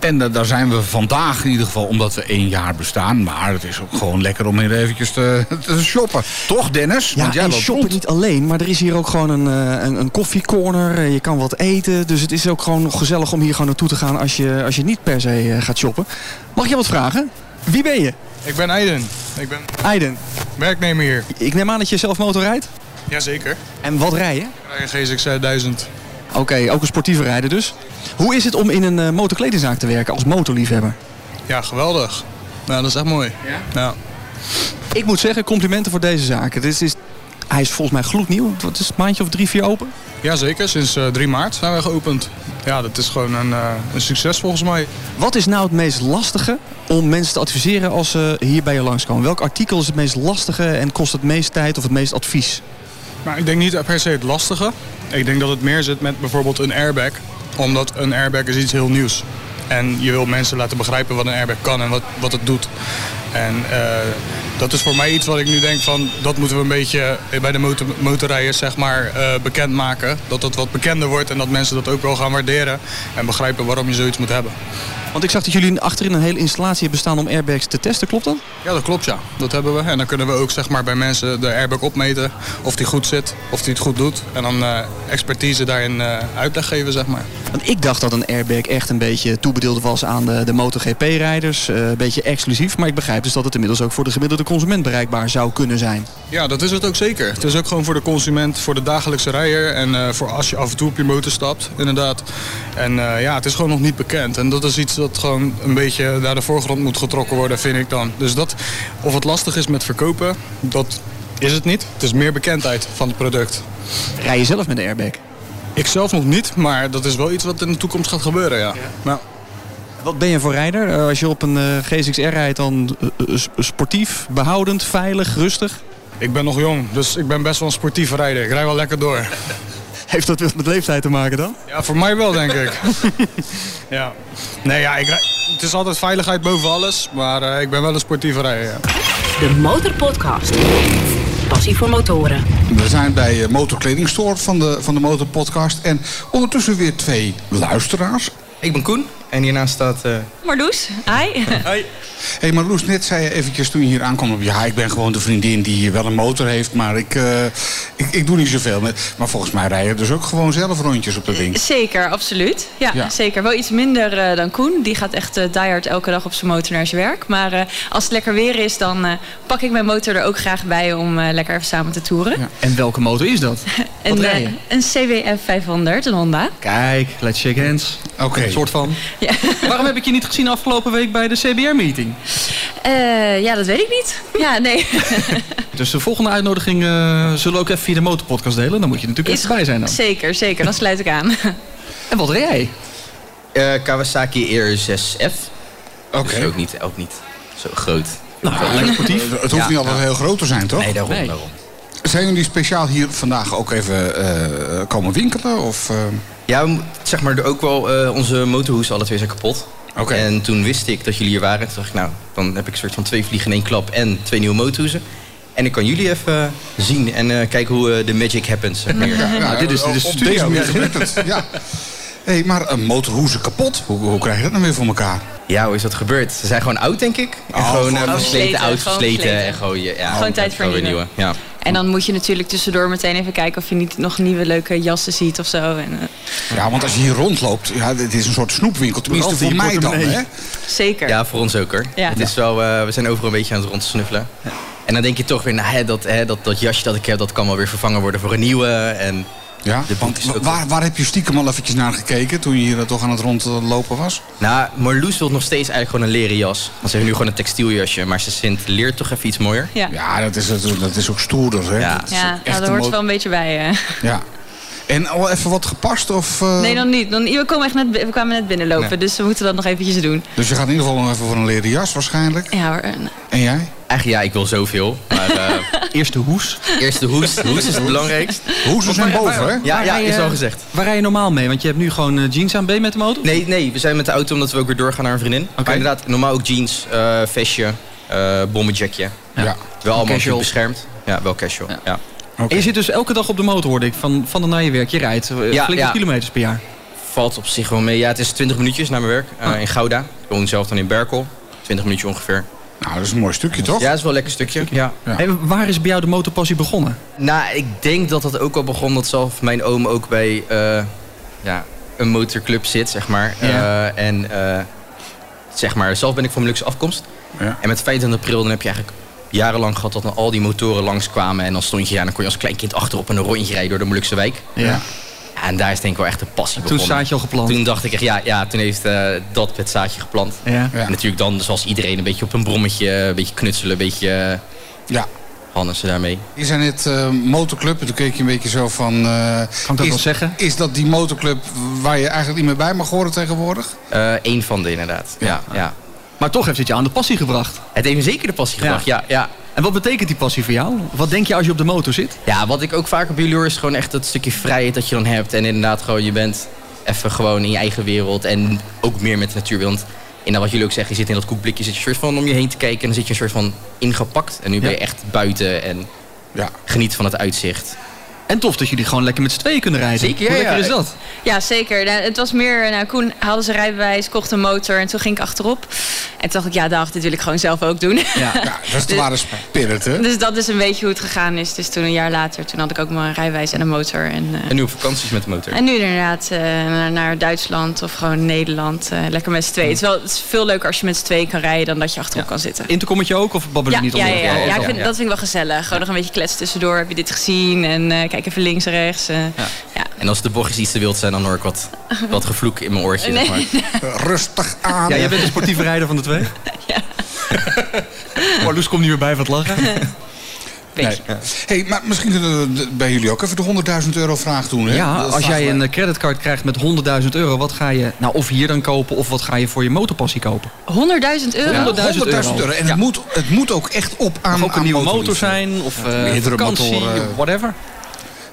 S2: En uh, daar zijn we vandaag in ieder geval omdat we één jaar bestaan. Maar het is ook gewoon lekker om hier eventjes te, [laughs] te shoppen. Toch Dennis?
S4: Ja, Want jij en shoppen rond. niet alleen. Maar er is hier ook gewoon een, uh, een, een koffiecorner. Je kan wat eten. Dus het is ook gewoon gezellig om hier gewoon naartoe te gaan als je, als je niet per se gaat shoppen. Mag je wat vragen? Wie ben je?
S10: Ik ben Aiden. Ik ben
S4: Aiden.
S10: werknemer hier.
S4: Ik neem aan dat je zelf motor rijdt?
S10: Jazeker.
S4: En wat rij je? Ik
S10: rij een GSX 1000.
S4: Oké, ook een sportieve rijder dus. Hoe is het om in een uh, motorkledingzaak te werken als motorliefhebber?
S10: Ja, geweldig. Nou, dat is echt mooi. Ja? ja.
S4: Ik moet zeggen, complimenten voor deze zaak. Het is, is, hij is volgens mij gloednieuw. Wat is het, maandje of drie, vier open?
S10: Jazeker, sinds uh, eh, 3 maart zijn we geopend. Ja, dat is gewoon een, uh, een succes volgens mij.
S4: Wat is nou het meest lastige om mensen te adviseren als ze hier bij je langskomen? Welk artikel is het meest lastige en kost het meest tijd of het meest advies?
S10: Maar ik denk niet per se het lastige. Ik denk dat het meer zit met bijvoorbeeld een airbag. Omdat een airbag is iets heel nieuws. En je wil mensen laten begrijpen wat een airbag kan en wat, wat het doet. En uh, dat is voor mij iets wat ik nu denk van... dat moeten we een beetje bij de motor, motorrijders zeg maar, uh, bekendmaken. Dat dat wat bekender wordt en dat mensen dat ook wel gaan waarderen. En begrijpen waarom je zoiets moet hebben.
S4: Want ik zag dat jullie achterin een hele installatie hebben staan om airbags te testen. Klopt dat?
S10: Ja, dat klopt ja. Dat hebben we. En dan kunnen we ook zeg maar, bij mensen de airbag opmeten. Of die goed zit, of die het goed doet. En dan uh, expertise daarin uh, uitleg geven, zeg maar.
S4: Want ik dacht dat een airbag echt een beetje toebedeeld was aan de, de MotoGP-rijders. Een beetje exclusief. Maar ik begrijp dus dat het inmiddels ook voor de gemiddelde consument bereikbaar zou kunnen zijn.
S10: Ja, dat is het ook zeker. Het is ook gewoon voor de consument, voor de dagelijkse rijder. En voor als je af en toe op je motor stapt, inderdaad. En ja, het is gewoon nog niet bekend. En dat is iets dat gewoon een beetje naar de voorgrond moet getrokken worden, vind ik dan. Dus dat, of het lastig is met verkopen, dat is het niet. Het is meer bekendheid van het product.
S4: Rij je zelf met de airbag?
S10: Ik zelf nog niet, maar dat is wel iets wat in de toekomst gaat gebeuren, ja. Nou.
S4: Wat ben je voor rijder? Eh, als je op een uh, GSX-R rijdt, dan uh, sportief, behoudend, veilig, rustig?
S10: Ik ben nog jong, dus ik ben best wel een sportieve rijder. Ik rij wel lekker door. [laughs]
S4: Heeft dat met leeftijd te maken dan?
S10: Ja, voor mij wel, denk ik. [laughs] ja. Nee, ja, ik, het is altijd veiligheid boven alles, maar uh, ik ben wel een sportieve rijder. Ja.
S1: De Motorpodcast. Passie voor motoren.
S2: We zijn bij Motorkledingstore van de, van de Motorpodcast. En ondertussen weer twee luisteraars.
S11: Ik ben Koen en hiernaast staat... Uh...
S5: Marloes, hi.
S2: Hi [laughs] hey, Marloes, net zei je eventjes toen je hier aankwam... Op, ja, ik ben gewoon de vriendin die wel een motor heeft... maar ik, uh, ik, ik, doe niet zoveel. Met, maar volgens mij rij je dus ook gewoon zelf rondjes op de ding.
S5: Zeker, absoluut. Ja, zeker. Wel iets minder uh, dan Koen. Die gaat echt uh, diehard elke dag op zijn motor naar zijn werk. Maar als het lekker weer is, dan pak ik mijn motor er ook graag bij... om lekker even samen te toeren. Ja.
S4: En welke motor is dat? [laughs]
S5: een, een CWF 500, een Honda.
S4: Kijk, let's shake hands. Oké. Een soort van. Ja. Waarom heb ik je niet gezien afgelopen week bij de CBR-meeting?
S5: Uh, ja, dat weet ik niet. Ja, nee. [laughs]
S4: dus de volgende uitnodiging uh, zullen we ook even via de motorpodcast delen. Dan moet je natuurlijk even bij zijn dan.
S5: Zeker, zeker. Dan sluit ik aan. [laughs]
S4: en wat rij jij?
S11: Uh, Kawasaki Air 6F. Oké. Dus ook niet, ook niet zo groot.
S2: Nou, lekker sportief. Het hoeft niet altijd heel groot te zijn, toch?
S11: Nee, daarom. Nee. daarom.
S2: zijn jullie speciaal hier vandaag ook even komen winkelen? Of,
S11: Ja, zeg maar, ook wel onze motorhoes alle twee zijn kapot. Oké. En toen wist ik dat jullie hier waren. Toen dacht ik, nou, dan heb ik een soort van twee vliegen in één klap en twee nieuwe motorhoezen. En ik kan jullie even zien en kijken hoe de magic happens.
S2: Ja, ja, dit is, dit is op deze manier [laughs] ja. hey, maar een motorhoezen kapot, hoe, hoe krijg je dat nou weer voor elkaar?
S11: Ja, hoe is dat gebeurd? Ze zijn gewoon oud, denk ik. En oh, gewoon versleten, oud, versleten. En gewoon, ja,
S5: gewoon tijd voor een nieuwe. Ja. En dan moet je natuurlijk tussendoor meteen even kijken of je niet nog nieuwe leuke jassen ziet of zo. En, uh...
S2: Ja, want als je hier rondloopt, ja, het is een soort snoepwinkel. Tenminste voor mij dan, hè?
S5: Zeker.
S11: Ja, voor ons ook hoor. Ja. Het is wel, uh, we zijn overal een beetje aan het rondsnuffelen. Ja. En dan denk je toch weer, nou, hè, dat, hè, dat, dat jasje dat ik heb, dat kan wel weer vervangen worden voor een nieuwe. En
S2: ja? waar, waar heb je stiekem al eventjes naar gekeken toen je hier toch aan het rondlopen was?
S11: Nou, Marloes wil nog steeds eigenlijk gewoon een leren jas. Want ze heeft nu gewoon een textieljasje. Maar ze vindt leert toch even iets mooier.
S2: Ja, ja dat, is, dat is ook stoerder. Hè?
S5: Ja, ja, ja daar hoort wel een beetje bij. Hè?
S2: Ja. En al even wat gepast? Of,
S5: uh... Nee, dan niet. Dan, we, komen echt net, we kwamen net binnenlopen, dus we moeten dat nog eventjes doen.
S2: Dus je gaat in ieder geval nog even voor een leren jas waarschijnlijk?
S5: Ja hoor.
S2: En jij?
S11: Eigenlijk ja, ik wil zoveel. Maar, uh, [laughs]
S4: Eerste hoes.
S11: Eerste hoes. Hoes is het belangrijkst.
S2: Hoes zijn boven, hè?
S11: Ja, ja, is al gezegd.
S4: Waar rij je normaal mee? Want je hebt nu gewoon jeans aan. Ben met de motor?
S11: Nee, nee, we zijn met de auto omdat we ook weer doorgaan naar een vriendin. Okay. Maar inderdaad, normaal ook jeans, uh, vestje, uh, bommenjackje. Ja. ja. Wel allemaal beschermd. Ja, wel casual. Ja.
S4: Okay. En je zit dus elke dag op de motor, hoor ik, van, van de naar je werk. Je rijdt ja, flinke kilometers per jaar.
S11: Valt op zich wel mee. Ja, het is 20 minuutjes naar mijn werk uh, in Gouda. Ik woon zelf dan in Berkel. 20 minuutjes ongeveer.
S2: Nou, dat is een mooi stukje, toch?
S11: Ja, dat is wel een lekker stukje. Ja.
S4: En waar is bij jou de motorpassie begonnen?
S11: Nou, ik denk dat dat ook wel begon dat zelf mijn oom ook bij uh, ja, een motorclub zit, zeg maar. Ja. Uh, en uh, zeg maar, zelf ben ik van Molukse afkomst. Ja. En met 25 april dan heb je eigenlijk jarenlang gehad dat dan al die motoren langskwamen. En dan stond je, ja, dan kon je als klein kind achterop een rondje rijden door de Molukse wijk. Ja. En daar is denk ik wel echt een passie
S4: Toen zaadje al geplant?
S11: Toen dacht ik echt, ja, ja toen heeft uh, dat het zaadje geplant. Ja. En natuurlijk dan, zoals iedereen, een beetje op een brommetje, een beetje knutselen, een beetje... Uh, ja. Hannes daarmee.
S2: Je zijn net uh, motorclub, toen keek je een beetje zo van... Uh,
S4: kan ik dat wel zeggen?
S2: Is dat die motorclub waar je eigenlijk niet meer bij mag horen tegenwoordig?
S11: Eén van de inderdaad, ja. ja.
S4: Maar toch heeft het je aan de passie gebracht.
S11: Het heeft me zeker de passie gebracht, ja. ja.
S4: En wat betekent die passie voor jou? Wat denk je als je op de motor zit?
S11: Ja, wat ik ook vaak op jullie hoor is gewoon echt dat stukje vrijheid dat je dan hebt. En inderdaad gewoon, je bent even gewoon in je eigen wereld. En ook meer met de natuur. Want in wat jullie ook zeggen, je zit in dat koekblikje, zit je soort van om je heen te kijken. En dan zit je een soort van ingepakt. En nu ben je echt buiten en ja. geniet van het uitzicht.
S4: En tof dat jullie gewoon lekker met z'n tweeën kunnen rijden.
S11: Zeker, ja,
S4: Hoe lekker is dat?
S5: Ja, zeker. Nou, het was meer, nou, Koen haalde zijn rijbewijs, kocht een motor en toen ging ik achterop. En toen dacht ik, ja dag, dit wil ik gewoon zelf ook doen. Ja, [laughs]
S2: ja dat is de ware spirit, hè?
S5: Dus dat is een beetje hoe het gegaan is. Dus toen een jaar later, toen had ik ook mijn rijbewijs en een motor. En,
S11: uh, en nu op vakanties met de motor?
S5: En nu inderdaad uh, naar, Duitsland of gewoon Nederland. Uh, lekker met z'n tweeën. Het, is wel, het is veel leuker als je met z'n tweeën kan rijden dan dat je achterop kan zitten.
S4: Intercommetje ook of babbelen
S5: ja,
S4: niet
S5: ja, ja, ja, ja, ik vind, dat vind ik wel gezellig. Gewoon nog een beetje kletsen tussendoor. Heb je dit gezien? En kijk even links en rechts. Eh,
S11: ja. En als de bochtjes iets te wild zijn, dan hoor ik wat, [laughs] wat gevloek in mijn oortje.
S2: Nee. Zeg maar. [laughs] Rustig aan.
S4: Ja, jij bent de sportieve [laughs] rijder van de twee? ja. Marloes komt niet meer bij van het lachen.
S2: Nee. Hey, maar misschien kunnen we bij jullie ook even de 100.000 euro vraag doen. Hè?
S4: Ja, als jij een creditcard krijgt met 100.000 euro, wat ga je nou of hier dan kopen of wat ga je voor je motorpassie kopen?
S5: 100.000 euro?
S2: Ja, 100.000 euro. En Het, moet, het moet ook echt op aan.
S4: Mag ook een nieuwe motor zijn of uh, vakantie, motoren. whatever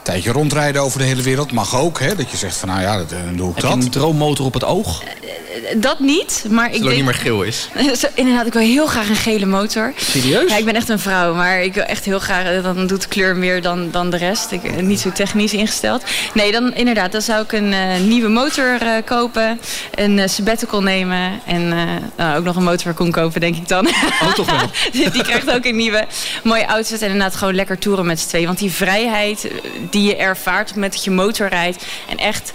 S2: tijdje rondrijden over de hele wereld mag ook. Hè? Dat je zegt van nou ja, dat, dan doe ik Heb dat.
S4: Je een droommotor op het oog? Eh,
S5: eh, dat niet, maar ik denk...
S11: niet meer geel is. [laughs]
S5: Inderdaad, ik wil heel graag een gele motor.
S4: Serieus?
S5: Ja, ik ben echt een vrouw, maar ik wil echt heel graag... Eh, dan doet de kleur meer dan, dan de rest. Ik ben niet zo technisch ingesteld. Nee, dan inderdaad, dan zou ik een nieuwe motor kopen. Een uh, sabbatical nemen. En nou, ook nog een motor voor Koen kopen, denk ik dan.
S4: Oh, toch wel? [laughs]
S5: die krijgt ook een nieuwe mooie outfit. En inderdaad gewoon lekker toeren met z'n twee. Want die vrijheid die je ervaart met dat je motor rijdt. En echt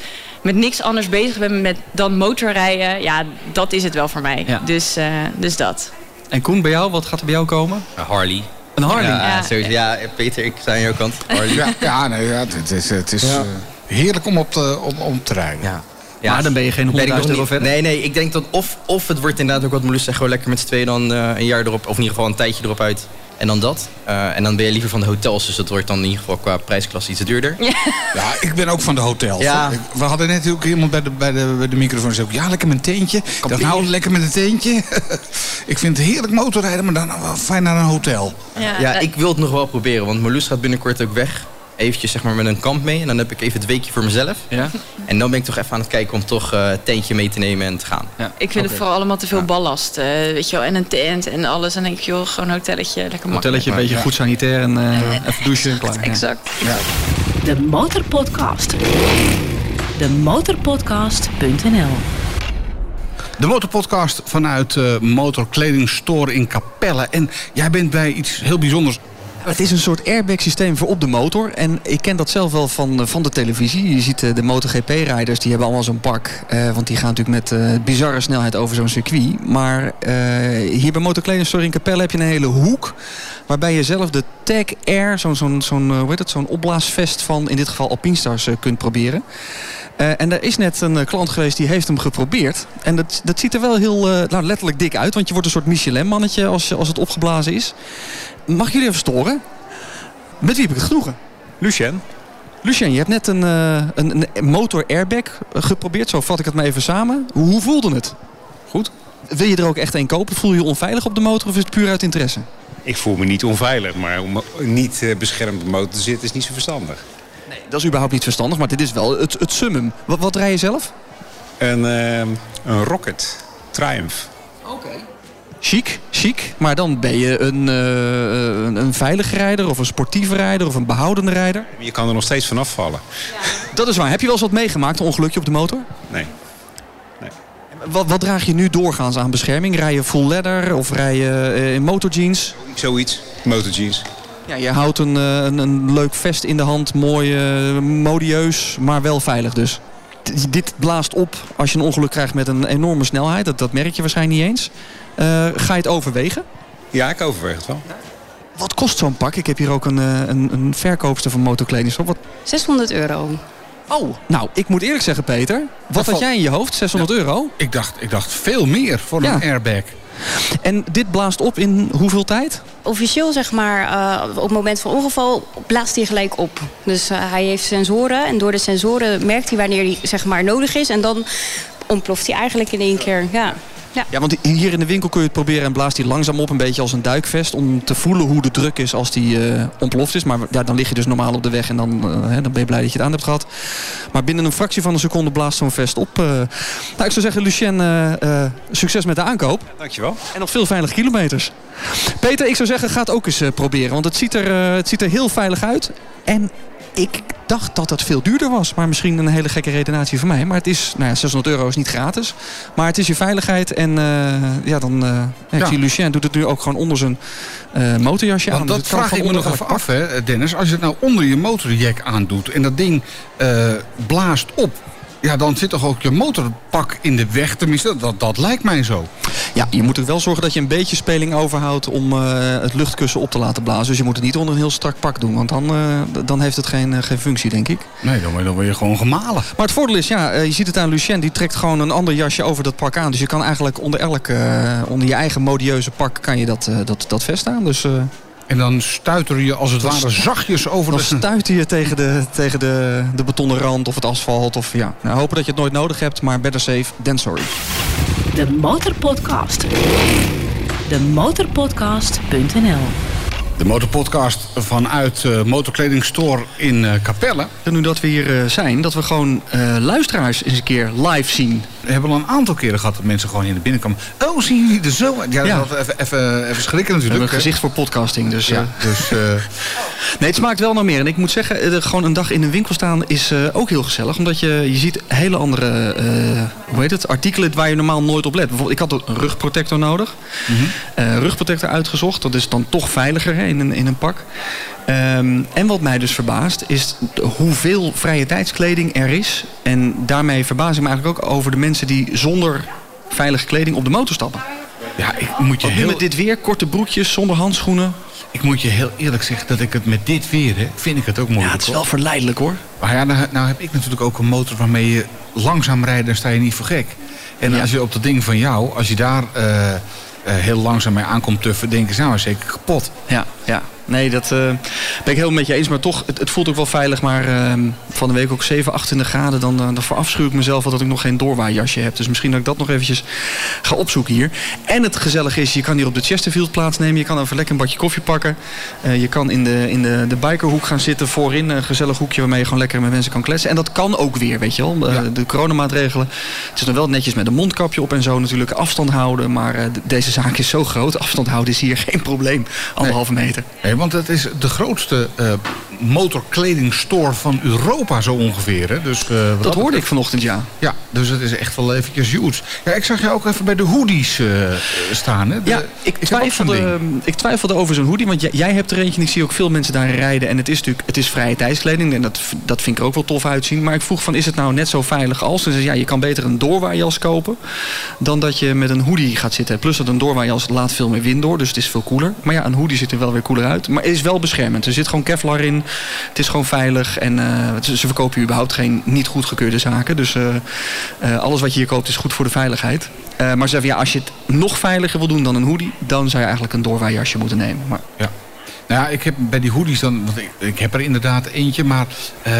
S5: met niks anders bezig bent met dan motorrijden. Ja, dat is het wel voor mij. Dus, uh, dus dat.
S4: En Koen, bij jou, wat gaat er bij jou komen?
S11: Een Harley.
S4: Een Harley?
S11: Ja, ja. ja Peter, ik sta aan jouw kant. Harley.
S2: Ja, ja, nee, ja het is, het is uh, heerlijk om op te, om, om te rijden.
S4: Ja. Ja, maar dan ben je geen 100.000 euro verder.
S11: Nee, nee, ik denk dat of, of het wordt inderdaad ook wat Molus zegt, gewoon lekker met z'n tweeën dan uh, een jaar erop, of in ieder geval een tijdje erop uit En dan dat. Eh, en dan ben je liever van de hotels. Dus dat wordt dan in ieder geval qua prijsklasse iets duurder.
S2: Ja, ja ik ben ook van de hotels. Ja. We hadden net ook iemand bij de, bij de, bij de microfoon gezegd... ja, lekker met een teentje. Ik dacht, nou, lekker met een teentje. [laughs] ik vind het heerlijk motorrijden, maar dan wel fijn naar een hotel.
S11: Ja, ja ik wil het nog wel proberen. Want Marloes gaat binnenkort ook weg eventjes zeg maar, met een kamp mee. En dan heb ik even het weekje voor mezelf. Ja. En dan ben ik toch even aan het kijken om toch uh, tentje mee te nemen en te gaan.
S5: Ja. Ik vind het vooral allemaal te veel ballast. Uh, weet je wel, en een tent en alles. En dan denk ik, joh, gewoon een hotelletje. Lekker makkelijk.
S4: Hotelletje, een beetje goed sanitair en uh, even douchen en klaar.
S5: Exact.
S1: De Motorpodcast. De motorpodcast.nl
S2: de Motorpodcast vanuit uh, Motorkledingstore in Capelle. En jij bent bij iets heel bijzonders
S4: het is een soort airbag systeem voor op de motor. En ik ken dat zelf wel van, eh, van de televisie. Je ziet eh, de MotoGP-rijders, die hebben allemaal zo'n pak. Uh, want die gaan natuurlijk met bizarre snelheid over zo'n circuit. Maar hier bij Motorkleding in Capelle heb je een hele hoek. Waarbij je zelf de Tag Air, zo'n zo'n zo'n hoe heet het, zo'n opblaasvest van in dit geval Alpinestars kunt proberen. Uh, en er is net een klant geweest die heeft hem geprobeerd. En dat, dat ziet er wel heel uh, nou, letterlijk dik uit. Want je wordt een soort Michelin-mannetje als, als het opgeblazen is. Mag jullie even storen? Met wie heb ik het genoegen?
S12: Lucien.
S4: Lucien, je hebt net een, uh, een, een, motor airbag geprobeerd. Zo vat ik het maar even samen. Hoe, voelde het?
S12: Goed.
S4: Wil je er ook echt een kopen? Voel je je onveilig op de motor of is het puur uit interesse?
S12: Ik voel me niet onveilig, maar om niet beschermd op de motor te zitten is niet zo verstandig.
S4: Dat is überhaupt niet verstandig, maar dit is wel het, het summum. Wat, wat rij je zelf?
S12: Een, uh, een Rocket Triumph.
S4: Oké. Chic, chic. Maar dan ben je een, uh, een, een veilige rijder of een sportieve rijder of een behoudende rijder.
S12: Je kan er nog steeds vanaf vallen.
S4: Ja. Dat is waar. Heb je wel eens wat meegemaakt, een ongelukje op de motor?
S12: Nee. nee.
S4: Wat, wat draag je nu doorgaans aan bescherming? Rij je full leather of rij je uh, in motorjeans?
S12: Zoiets, motorjeans.
S4: Ja, je houdt een, een, een leuk vest in de hand, mooi, uh, modieus, maar wel veilig dus dit blaast op als je een ongeluk krijgt met een enorme snelheid. Dat, dat merk je waarschijnlijk niet eens. Uh, ga je het overwegen?
S12: Ja, ik overweeg het wel.
S4: Wat kost zo'n pak? Ik heb hier ook een, eh, een, een verkoopster van motorkledingshop. Wat...
S5: 600 euro.
S4: Oh, nou, ik moet eerlijk zeggen, Peter. Wat had jij in je hoofd? 600 euro?
S2: Ik dacht, ik dacht veel meer voor een airbag.
S4: En dit blaast op in hoeveel tijd?
S5: Officieel zeg maar, uh, op het moment van ongeval blaast hij gelijk op. Dus uh, hij heeft sensoren en door de sensoren merkt hij wanneer hij zeg maar, nodig is. En dan ontploft hij eigenlijk in één keer. Ja.
S4: Ja. ja, want hier in de winkel kun je het proberen en blaast hij langzaam op. Een beetje als een duikvest. Om te voelen hoe de druk is als die uh, ontploft is. Maar ja, dan lig je dus normaal op de weg en dan, uh, dan ben je blij dat je het aan hebt gehad. Maar binnen een fractie van een seconde blaast zo'n vest op. Uh, nou, ik zou zeggen, Lucien, succes met de aankoop.
S12: Dankjewel.
S4: En nog veel veilige kilometers. Peter, ik zou zeggen, ga het ook eens proberen. Want het ziet, er, het ziet er heel veilig uit. En ik dacht dat het veel duurder was. Maar misschien een hele gekke redenatie van mij. Maar het is, nou ja, 600 euro is niet gratis. Maar het is je veiligheid. En uh, ja, dan... Uh, ja. Ik zie Lucien doet het nu ook gewoon onder zijn uh, motorjasje
S2: Want
S4: aan.
S2: Dat dus vraag ik me nog even af, hè, Dennis. Als je het nou onder je motorjack aandoet... en dat ding blaast op ja, dan zit toch ook je motorpak in de weg. Tenminste, dat, dat lijkt mij zo.
S4: Ja, je moet er wel zorgen dat je een beetje speling overhoudt om uh, het luchtkussen op te laten blazen. Dus je moet het niet onder een heel strak pak doen. Want dan, uh, dan heeft het geen, uh, geen functie, denk ik.
S2: Nee, dan, dan word je gewoon gemalen.
S4: Maar het voordeel is, ja, je ziet het aan Lucien. Die trekt gewoon een ander jasje over dat pak aan. Dus je kan eigenlijk onder elk, onder je eigen modieuze pak kan je dat, dat, dat vest aan. Dus...
S2: En dan stuiter je als het ware zachtjes over
S4: dan de... Dan stuiter je tegen, de, tegen de, de betonnen rand of het asfalt. Of, ja. Nou, hopen dat je het nooit nodig hebt, maar better safe than sorry.
S1: De Motorpodcast. De Motorpodcast.nl
S2: de motorpodcast vanuit uh, Motorkledingstore in uh, Capelle.
S4: En nu dat we hier uh, zijn, dat we gewoon luisteraars eens een keer live zien.
S2: We hebben al een aantal keren gehad dat mensen gewoon in de binnenkant. Oh, zien jullie er zo? Ja, ja. Dat even, even, even schrikken natuurlijk.
S4: een gezicht voor podcasting, dus...
S2: Ja, dus
S4: nee, het smaakt wel naar meer. En ik moet zeggen, gewoon een dag in een winkel staan is ook heel gezellig. Omdat je, je ziet hele andere, hoe heet het, artikelen waar je normaal nooit op let. Bijvoorbeeld, ik had een rugprotector nodig. Mm -hmm. rugprotector uitgezocht. Dat is dan toch veiliger, hè? in een, in een pak. Um, en wat mij dus verbaast is hoeveel vrije tijdskleding er is. En daarmee verbaas ik me eigenlijk ook over de mensen die zonder veilige kleding op de motor stappen.
S2: Ja, ik moet je
S4: heel... met dit weer, korte broekjes, zonder handschoenen.
S2: Ik moet je heel eerlijk zeggen dat ik het met dit weer, hè, vind ik het ook mooi.
S4: Ja, het is wel verleidelijk hoor.
S2: Maar ja, nou, nou, heb ik natuurlijk ook een motor waarmee je langzaam rijdt, dan sta je niet voor gek. En als je op dat ding van jou, als je daar... Uh, heel langzaam mee aankomt tuffen, denken ze nou zeker kapot.
S4: Ja, ja. Nee, dat uh, ben ik helemaal met je eens. Maar toch, het, het voelt ook wel veilig. Maar uh, van de week ook 7, 28 graden. Dan, uh, dan verafschuw ik mezelf dat ik nog geen doorwaaijasje heb. Dus misschien dat ik dat nog eventjes ga opzoeken hier. En het gezellige is, je kan hier op de Chesterfield plaatsnemen. Je kan even lekker een badje koffie pakken. je kan in de, in de, de bikerhoek gaan zitten voorin. Een gezellig hoekje waarmee je gewoon lekker met mensen kan kletsen. En dat kan ook weer, weet je wel. Ja. De coronamaatregelen. Het is dan wel netjes met een mondkapje op en zo natuurlijk. Afstand houden. Maar deze zaak is zo groot. Afstand houden is hier [laughs] geen probleem. Anderhalve nee. meter.
S2: Want het is de grootste uh, motorkledingstore van Europa zo ongeveer. Hè? Dus, uh,
S4: dat hoorde ik vanochtend, ja.
S2: Ja, dus het is echt wel eventjes huge. Ja, ik zag je ook even bij de hoodies uh, staan. Hè? De,
S4: ja, ik twijfelde, ik twijfelde over zo'n hoodie. Want jij, jij, hebt er eentje en ik zie ook veel mensen daar rijden. En het is natuurlijk het is vrije tijdskleding. En dat, dat vind ik er ook wel tof uitzien. Maar ik vroeg van, is het nou net zo veilig als? Dus ja, je kan beter een doorwaarjas kopen. Dan dat je met een hoodie gaat zitten. Plus dat een doorwaarjas laat veel meer wind door. Dus het is veel koeler. Maar ja, een hoodie ziet er wel weer cooler uit. Maar het is wel beschermend. Er zit gewoon Kevlar in. Het is gewoon veilig. En uh, ze verkopen überhaupt geen niet goedgekeurde zaken. Dus uh, uh, alles wat je hier koopt is goed voor de veiligheid. maar ze zeggen, ja, als je het nog veiliger wil doen dan een hoodie... dan zou je eigenlijk een doorwaarjasje moeten nemen. Maar,
S2: ja. Nou ja, ik heb bij die hoodies dan, want ik, ik heb er inderdaad eentje, maar uh,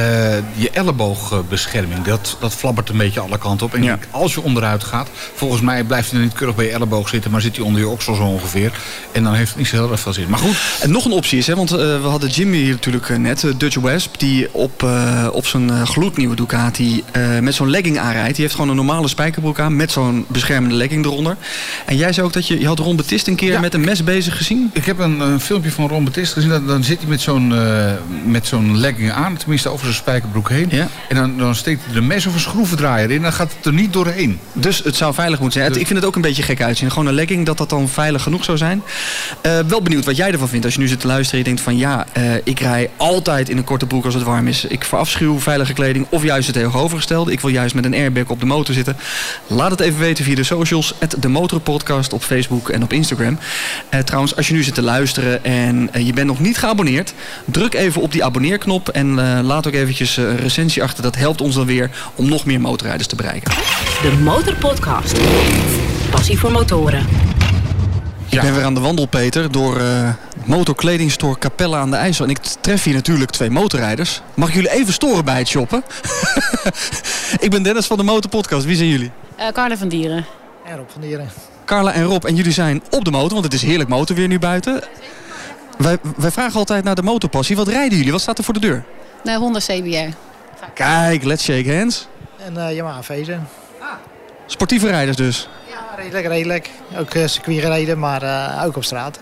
S2: je elleboogbescherming, dat, dat flabbert een beetje alle kanten op. En ja. als je onderuit gaat, volgens mij blijft hij niet keurig bij je elleboog zitten, maar zit hij onder je oksel zo ongeveer. En dan heeft het niet zo heel erg veel zin. Maar goed.
S4: En nog een optie is, hè, want uh, we hadden Jimmy hier natuurlijk net, uh, Dutch Wesp, die op, op zijn gloednieuwe Ducati met zo'n legging aanrijdt. Die heeft gewoon een normale spijkerbroek aan met zo'n beschermende legging eronder. En jij zei ook dat je, je had Ron Betist een keer ja, met een mes bezig gezien?
S2: Ik heb een, een filmpje van Ron Betist is gezien, dan, dan zit hij met zo'n uh, met zo'n legging aan, tenminste over zijn spijkerbroek heen. Ja. En dan, dan steekt hij de mes of een schroevendraaier in en dan gaat het er niet doorheen.
S4: Dus het zou veilig moeten zijn. Dus... Ik vind het ook een beetje gek uitzien. Gewoon een legging, dat dat dan veilig genoeg zou zijn. Uh, wel benieuwd wat jij ervan vindt. Als je nu zit te luisteren en je denkt van ja, uh, ik rij altijd in een korte broek als het warm is. Ik verafschuw veilige kleding of juist het tegenovergestelde. Ik wil juist met een airbag op de motor zitten. Laat het even weten via de socials. de Motorpodcast op Facebook en op Instagram. trouwens, als je nu zit te luisteren en je bent nog niet geabonneerd, druk even op die abonneerknop en uh, laat ook eventjes een recensie achter. Dat helpt ons dan weer om nog meer motorrijders te bereiken.
S1: De Motorpodcast. Passie voor motoren.
S4: Ik ben weer aan de wandel, Peter, door uh, motorkledingstore Capelle aan de IJssel. En ik tref hier natuurlijk twee motorrijders. Mag ik jullie even storen bij het shoppen? [laughs] ik ben Dennis van de Motorpodcast. Wie zijn jullie?
S13: Uh, Carla van Dieren.
S7: En Rob van Dieren.
S4: Carla en Rob, en jullie zijn op de motor, want het is heerlijk motorweer nu buiten. Wij, wij vragen altijd naar de motorpassie. Wat rijden jullie? Wat staat er voor de deur?
S13: De Honda CBR.
S4: Kijk, let's shake hands.
S7: En uh, Yamaha Vezen.
S4: Ah. Sportieve rijders dus?
S7: Ja, redelijk, redelijk. Ook uh, circuit gereden, maar uh, ook op straat.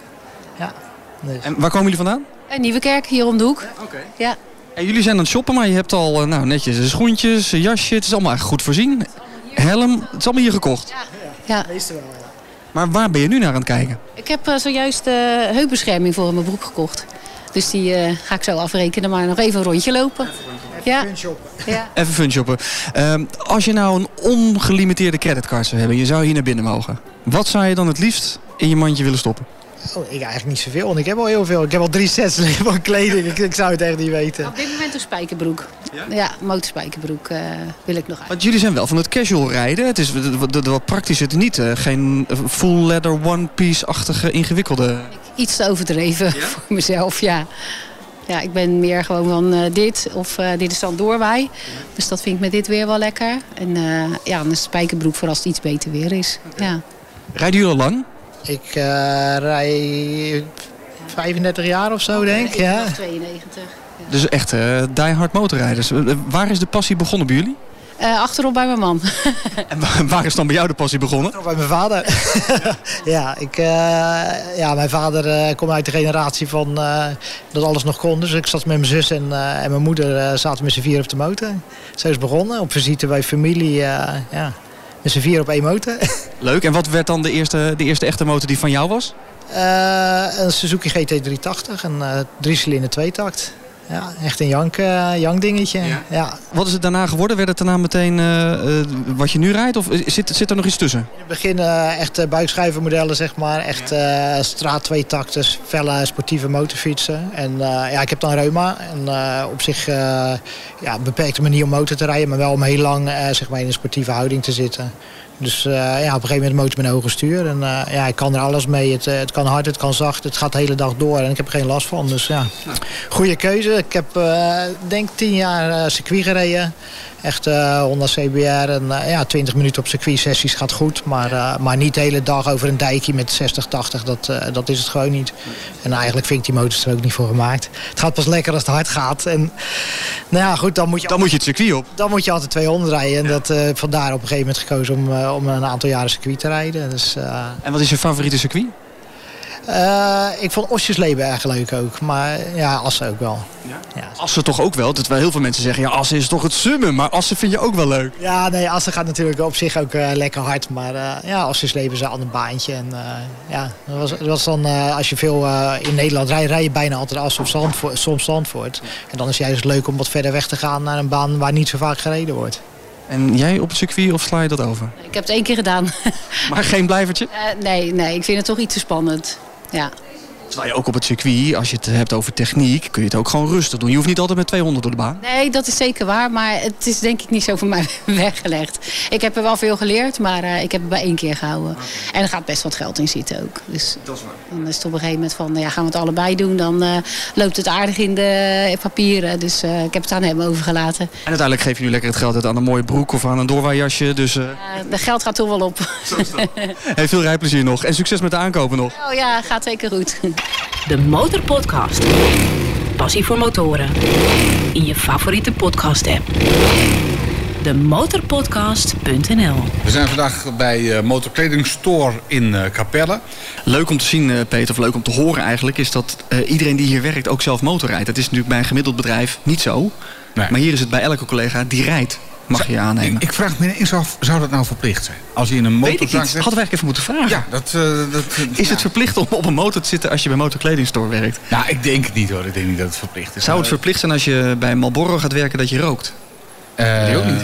S7: Ja.
S4: Dus. En waar komen jullie vandaan?
S13: In Nieuwekerk, hier om de hoek.
S4: Oké. Okay.
S13: Ja.
S4: En jullie zijn aan het shoppen, maar je hebt al nou, netjes schoentjes, een jasje. Het is allemaal echt goed voorzien. Helm, het is allemaal hier gekocht?
S13: Ja. ja.
S7: Meestal wel, ja.
S4: Maar waar ben je nu naar aan het kijken?
S13: Ik heb uh, zojuist uh, heupbescherming voor mijn broek gekocht. Dus die uh, ga ik zo afrekenen, maar nog even een rondje lopen.
S7: Even ja. fun shoppen.
S13: Ja. [laughs]
S4: Even fun shoppen. Uh, als je nou een ongelimiteerde creditcard zou hebben, je zou hier naar binnen mogen. Wat zou je dan het liefst in je mandje willen stoppen?
S7: Oh, ik eigenlijk niet zoveel, want ik heb al heel veel. Ik heb al drie sets van kleding. Ik, ik zou het echt niet weten.
S13: Op dit moment een spijkerbroek. Ja, ja motorspijkerbroek uh, wil ik nog uit.
S4: Want jullie zijn wel van het casual rijden. Het is wat praktisch het niet. Uh, geen full leather one-piece-achtige ingewikkelde...
S13: Iets te overdreven ja? voor mezelf, ja. Ja, ik ben meer gewoon van uh, dit of dit is dan doorwaai. Ja. Dus dat vind ik met dit weer wel lekker. En ja, een spijkerbroek voor als het iets beter weer is. Okay. Ja.
S4: Rijden jullie al lang?
S7: Ik uh, rij 35 jaar of zo, denk ik. Ja.
S13: 92.
S4: Dus echt uh, die hard motorrijders. waar is de passie begonnen bij jullie?
S13: Uh, achterop bij mijn man. [laughs]
S4: en waar is dan bij jou de passie begonnen?
S7: Achterop bij mijn vader. [laughs] ja, ik, uh, ja, mijn vader uh, komt uit de generatie van dat alles nog kon. Dus ik zat met mijn zus en, en mijn moeder zaten met z'n vier op de motor. Zo is begonnen. Op visite bij familie. ja. Met z'n vier op één motor. [laughs]
S4: Leuk. En wat werd dan de eerste, de eerste echte motor die van jou was?
S7: Uh, een Suzuki GT380. Een uh, drie cilinder tweetakt. Ja, echt een jank, jank dingetje. Ja.
S4: Wat is het daarna geworden? Werd het daarna meteen wat je nu rijdt? Of zit, zit er nog iets tussen?
S7: In het begin echt buikschuivenmodellen, zeg maar. Echt straat twee takters, felle sportieve motorfietsen. En ja, ik heb dan reuma. En op zich ja, beperkte me niet om motor te rijden, maar wel om heel lang zeg maar in een sportieve houding te zitten. Dus uh, ja, op een gegeven moment motor met een hoger stuur. En uh, ja, ik kan er alles mee. Het, uh, het kan hard, het kan zacht. Het gaat de hele dag door. En ik heb er geen last van. Dus ja, goede keuze. Ik heb denk tien jaar circuit gereden. Echt uh, Honda CBR en uh, ja, 20 minuten op circuit sessies gaat goed. Maar, uh, maar niet de hele dag over een dijkje met 60, 80. Dat, dat is het gewoon niet. En eigenlijk vind ik die motors er ook niet voor gemaakt. Het gaat pas lekker als het hard gaat. En nou ja, goed, dan moet je,
S4: dan moet je het circuit op.
S7: Dan moet je altijd 200 rijden. En dat, vandaar op een gegeven moment gekozen om, om een aantal jaren circuit te rijden. Dus,
S4: en wat is je favoriete circuit?
S7: Uh, ik vond Osjesleben erg leuk ook. Maar ja, Assen ook wel. Ja?
S4: ja. Assen toch ook wel? Dat wel heel veel mensen zeggen, ja, Assen is toch het summen. Maar Assen vind je ook wel leuk.
S7: Ja, nee, Assen gaat natuurlijk op zich ook uh, lekker hard. Maar uh, ja, Osjesleben is een ander baantje. En ja, dat was, dat was dan, als je veel in Nederland rijdt, rij je bijna altijd Assen of Zandvoort, soms Zandvoort. En dan is het juist leuk om wat verder weg te gaan naar een baan waar niet zo vaak gereden wordt.
S4: En jij op het circuit of sla je dat over?
S13: Ik heb het één keer gedaan.
S4: Maar geen blijvertje?
S13: nee, nee, ik vind het toch iets te spannend. Ja.
S4: Terwijl je ook op het circuit, als je het hebt over techniek, kun je het ook gewoon rustig doen. Je hoeft niet altijd met 200 door de baan.
S13: Nee, dat is zeker waar. Maar het is denk ik niet zo voor mij [laughs] weggelegd. Ik heb er wel veel geleerd, maar uh, ik heb het bij één keer gehouden. En er gaat best wat geld in zitten ook. Dus dat is waar. Dan is het op een gegeven moment van, ja, gaan we het allebei doen. Dan uh, loopt het aardig in de papieren. Dus uh, ik heb het aan hem overgelaten. En
S4: uiteindelijk geef je nu lekker het geld uit aan een mooie broek of aan een doorwaarjasje. Dus,
S13: de geld gaat toch wel op. [laughs]
S4: hey, veel rijplezier nog. En succes met de aankopen nog.
S13: Oh ja, gaat zeker goed.
S1: De Motorpodcast. Passie voor motoren. In je favoriete podcast app. De motorpodcast.nl
S2: We zijn vandaag bij uh, Motorkleding Store in uh, Capelle.
S4: Leuk om te zien, uh, Peter, of leuk om te horen eigenlijk... is dat iedereen die hier werkt ook zelf motorrijdt. Dat is natuurlijk bij een gemiddeld bedrijf niet zo. Nee. Maar hier is het bij elke collega die rijdt mag je aannemen.
S2: Ik, ik vraag me eens af, zou dat nou verplicht zijn? Als je in een motor
S4: Weet ik niet. Hadden we eigenlijk even moeten vragen.
S2: Ja, dat, uh, dat,
S4: is het verplicht om op een motor te zitten als je bij motorkledingstore werkt?
S2: Nou, ik denk het niet hoor. Ik denk niet dat het verplicht is.
S4: Zou het verplicht zijn als je bij Marlboro gaat werken dat je rookt?
S2: Uh, die ook niet.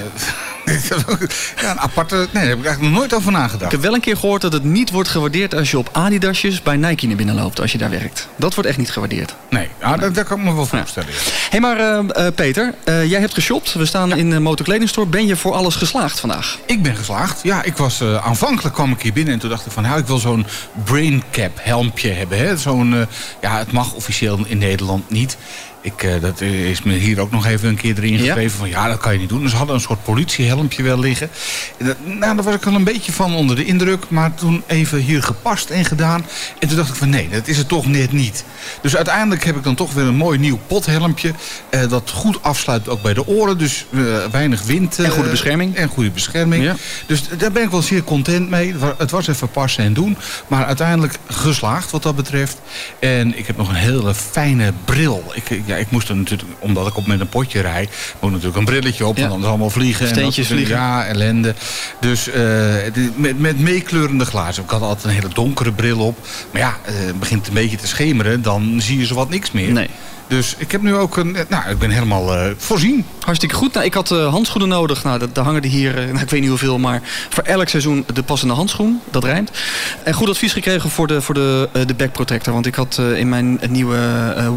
S2: Ja, een aparte... Nee, daar heb ik eigenlijk nog nooit over nagedacht.
S4: Ik heb wel een keer gehoord dat het niet wordt gewaardeerd als je op Adidasjes bij Nike naar binnen loopt als je daar werkt. Dat wordt echt niet gewaardeerd.
S2: Nee, ah, Dat, dat, kan ik me wel voorstellen. Hé,
S4: hey, maar uh, Peter, uh, jij hebt geshopt. We staan in de motorkledingstore. Ben je voor alles geslaagd vandaag?
S2: Ik ben geslaagd. Ja, ik was uh, aanvankelijk kwam ik hier binnen en toen dacht ik van, nou, ik wil zo'n brain cap helmpje hebben. Zo'n, ja, het mag officieel in Nederland niet. Ik, uh, dat is me hier ook nog even een keer erin gegeven. Van ja, dat kan je niet doen. Dus ze hadden een soort politiehelmpje wel liggen. Dat, nou, daar was ik al een beetje van onder de indruk. Maar toen even hier gepast en gedaan. En toen dacht ik van nee, dat is het toch net niet. Dus uiteindelijk heb ik dan toch weer een mooi nieuw pothelmpje. Uh, dat goed afsluit ook bij de oren. Dus uh, weinig wind.
S4: en goede bescherming.
S2: En goede bescherming. Ja. Dus daar ben ik wel zeer content mee. Het was even passen en doen. Maar uiteindelijk geslaagd wat dat betreft. En ik heb nog een hele fijne bril. Ik, ja, ik moest er natuurlijk, omdat ik op met een potje rijd, moet natuurlijk een brilletje op, ja. want anders allemaal vliegen.
S4: Steentjes
S2: en
S4: vliegen.
S2: Ja, ellende. Dus uh, met, met meekleurende glazen. Ik had altijd een hele donkere bril op. Maar ja, uh, het begint een beetje te schemeren, dan zie je zo wat niks meer.
S4: Nee.
S2: Dus ik heb nu ook een. Nou, ik ben helemaal uh, voorzien.
S4: Hartstikke goed. Nou, ik had uh, handschoenen nodig. Nou, daar hangen er hier, uh, nou, ik weet niet hoeveel, maar voor elk seizoen de passende handschoen. Dat rijmt. En goed advies gekregen voor de, voor de, de back protector. Want ik had in mijn nieuwe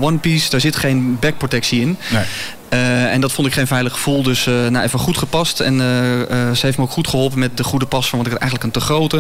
S4: One Piece, daar zit geen backprotectie in. Nee. Uh, en dat vond ik geen veilig gevoel. Dus uh, nou, even goed gepast. En uh, ze heeft me ook goed geholpen met de goede pas. Want ik had eigenlijk een te grote.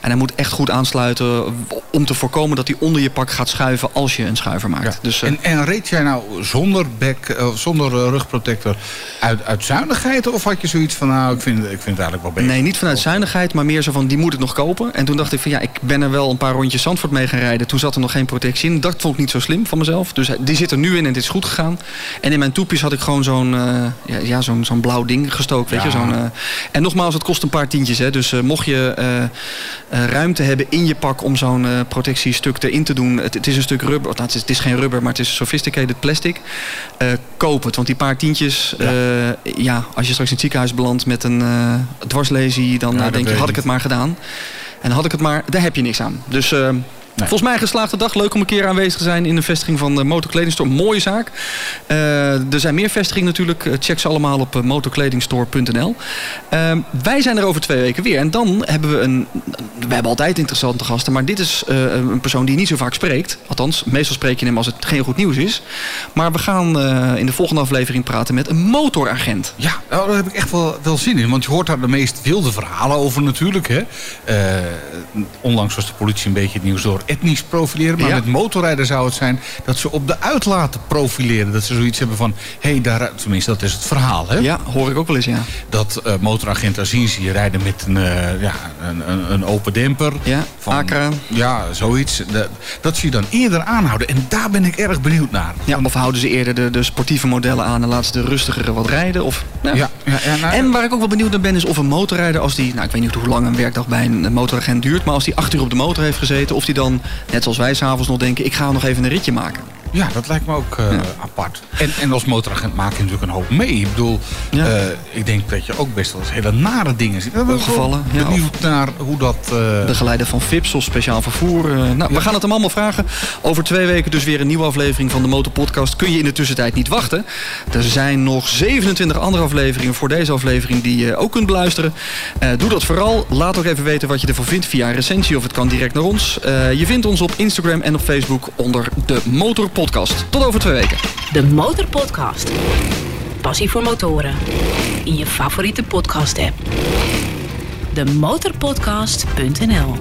S4: En hij moet echt goed aansluiten. Om te voorkomen dat hij onder je pak gaat schuiven. Als je een schuiver maakt. Ja. Dus,
S2: en, en reed jij nou zonder, back, zonder rugprotector uit, uit zuinigheid? Of had je zoiets van nou ik vind, ik vind het eigenlijk wel beter?
S4: Nee niet vanuit zuinigheid. Maar meer zo van die moet ik nog kopen. En toen dacht ik van ja ik ben er wel een paar rondjes Zandvoort mee gaan rijden. Toen zat er nog geen protectie in. Dat vond ik niet zo slim van mezelf. Dus die zit er nu in en dit is goed gegaan. En in mijn toepjes had ik gewoon zo'n uh, ja, ja, zo'n zo'n blauw ding gestoken. Weet ja. je? Zo'n, uh, en nogmaals, het kost een paar tientjes. Hè? Dus uh, mocht je ruimte hebben in je pak om zo'n protectiestuk erin te doen. Het, het, is een stuk rubber. Nou, het, is, het is geen rubber, maar het is sophisticated plastic. koop het. Want die paar tientjes, ja. ja. als je straks in het ziekenhuis belandt met een dwarslesie, dan denk je, had ik het maar gedaan. En had ik het maar, daar heb je niks aan. Dus Volgens mij een geslaagde dag. Leuk om een keer aanwezig te zijn in de vestiging van de Motorkledingstore. Mooie zaak. Uh, er zijn meer vestigingen natuurlijk. Check ze allemaal op motorkledingstore.nl. Uh, wij zijn er over twee weken weer. En dan hebben we een... We hebben altijd interessante gasten. Maar dit is uh, een persoon die niet zo vaak spreekt. Althans, meestal spreek je hem als het geen goed nieuws is. Maar we gaan in de volgende aflevering praten met een motoragent.
S2: Ja, nou, daar heb ik echt wel, wel zin in. Want je hoort daar de meest wilde verhalen over natuurlijk. Hè. onlangs was de politie een beetje het nieuws door etnisch profileren. Maar met motorrijden zou het zijn dat ze op de uitlaten profileren. Dat ze zoiets hebben van, hé, hey, daar, tenminste dat is het verhaal. Hè?
S4: Ja, hoor ik ook wel eens, ja.
S2: Dat uh, motoragenten zien ze je rijden met een, uh, ja, een, een, een, open demper.
S4: Ja, van, Acra.
S2: Ja, zoiets. Dat, dat ze je dan eerder aanhouden. En daar ben ik erg benieuwd naar.
S4: Ja, of houden ze eerder de, de sportieve modellen aan en laten ze de rustigere wat rijden? Of,
S2: nou. ja, ja, ja nou,
S4: en waar ik ook wel benieuwd naar ben is of een motorrijder, als die, nou ik weet niet hoe lang een werkdag bij een motoragent duurt, maar als die acht uur op de motor heeft gezeten, of die dan, net zoals wij s'avonds nog denken, ik ga nog even een ritje maken.
S2: Ja, dat lijkt me ook uh, apart. En, en als motoragent maak je natuurlijk een hoop mee. Ik bedoel, ja. uh, ik denk dat je ook best wel eens hele nare dingen ziet.
S4: Ongevallen.
S2: Ja, benieuwd naar hoe dat... Uh...
S4: De geleider van Vips of speciaal vervoer. nou, we gaan het hem allemaal vragen. Over twee weken dus weer een nieuwe aflevering van de Motorpodcast. Kun je in de tussentijd niet wachten. Er zijn nog 27 andere afleveringen voor deze aflevering die je ook kunt beluisteren. doe dat vooral. Laat ook even weten wat je ervan vindt via een recensie of het kan direct naar ons. je vindt ons op Instagram en op Facebook onder de Motorpodcast podcast. Tot over twee weken.
S1: De Motorpodcast. Passie voor motoren. In je favoriete podcast app. Demotorpodcast.nl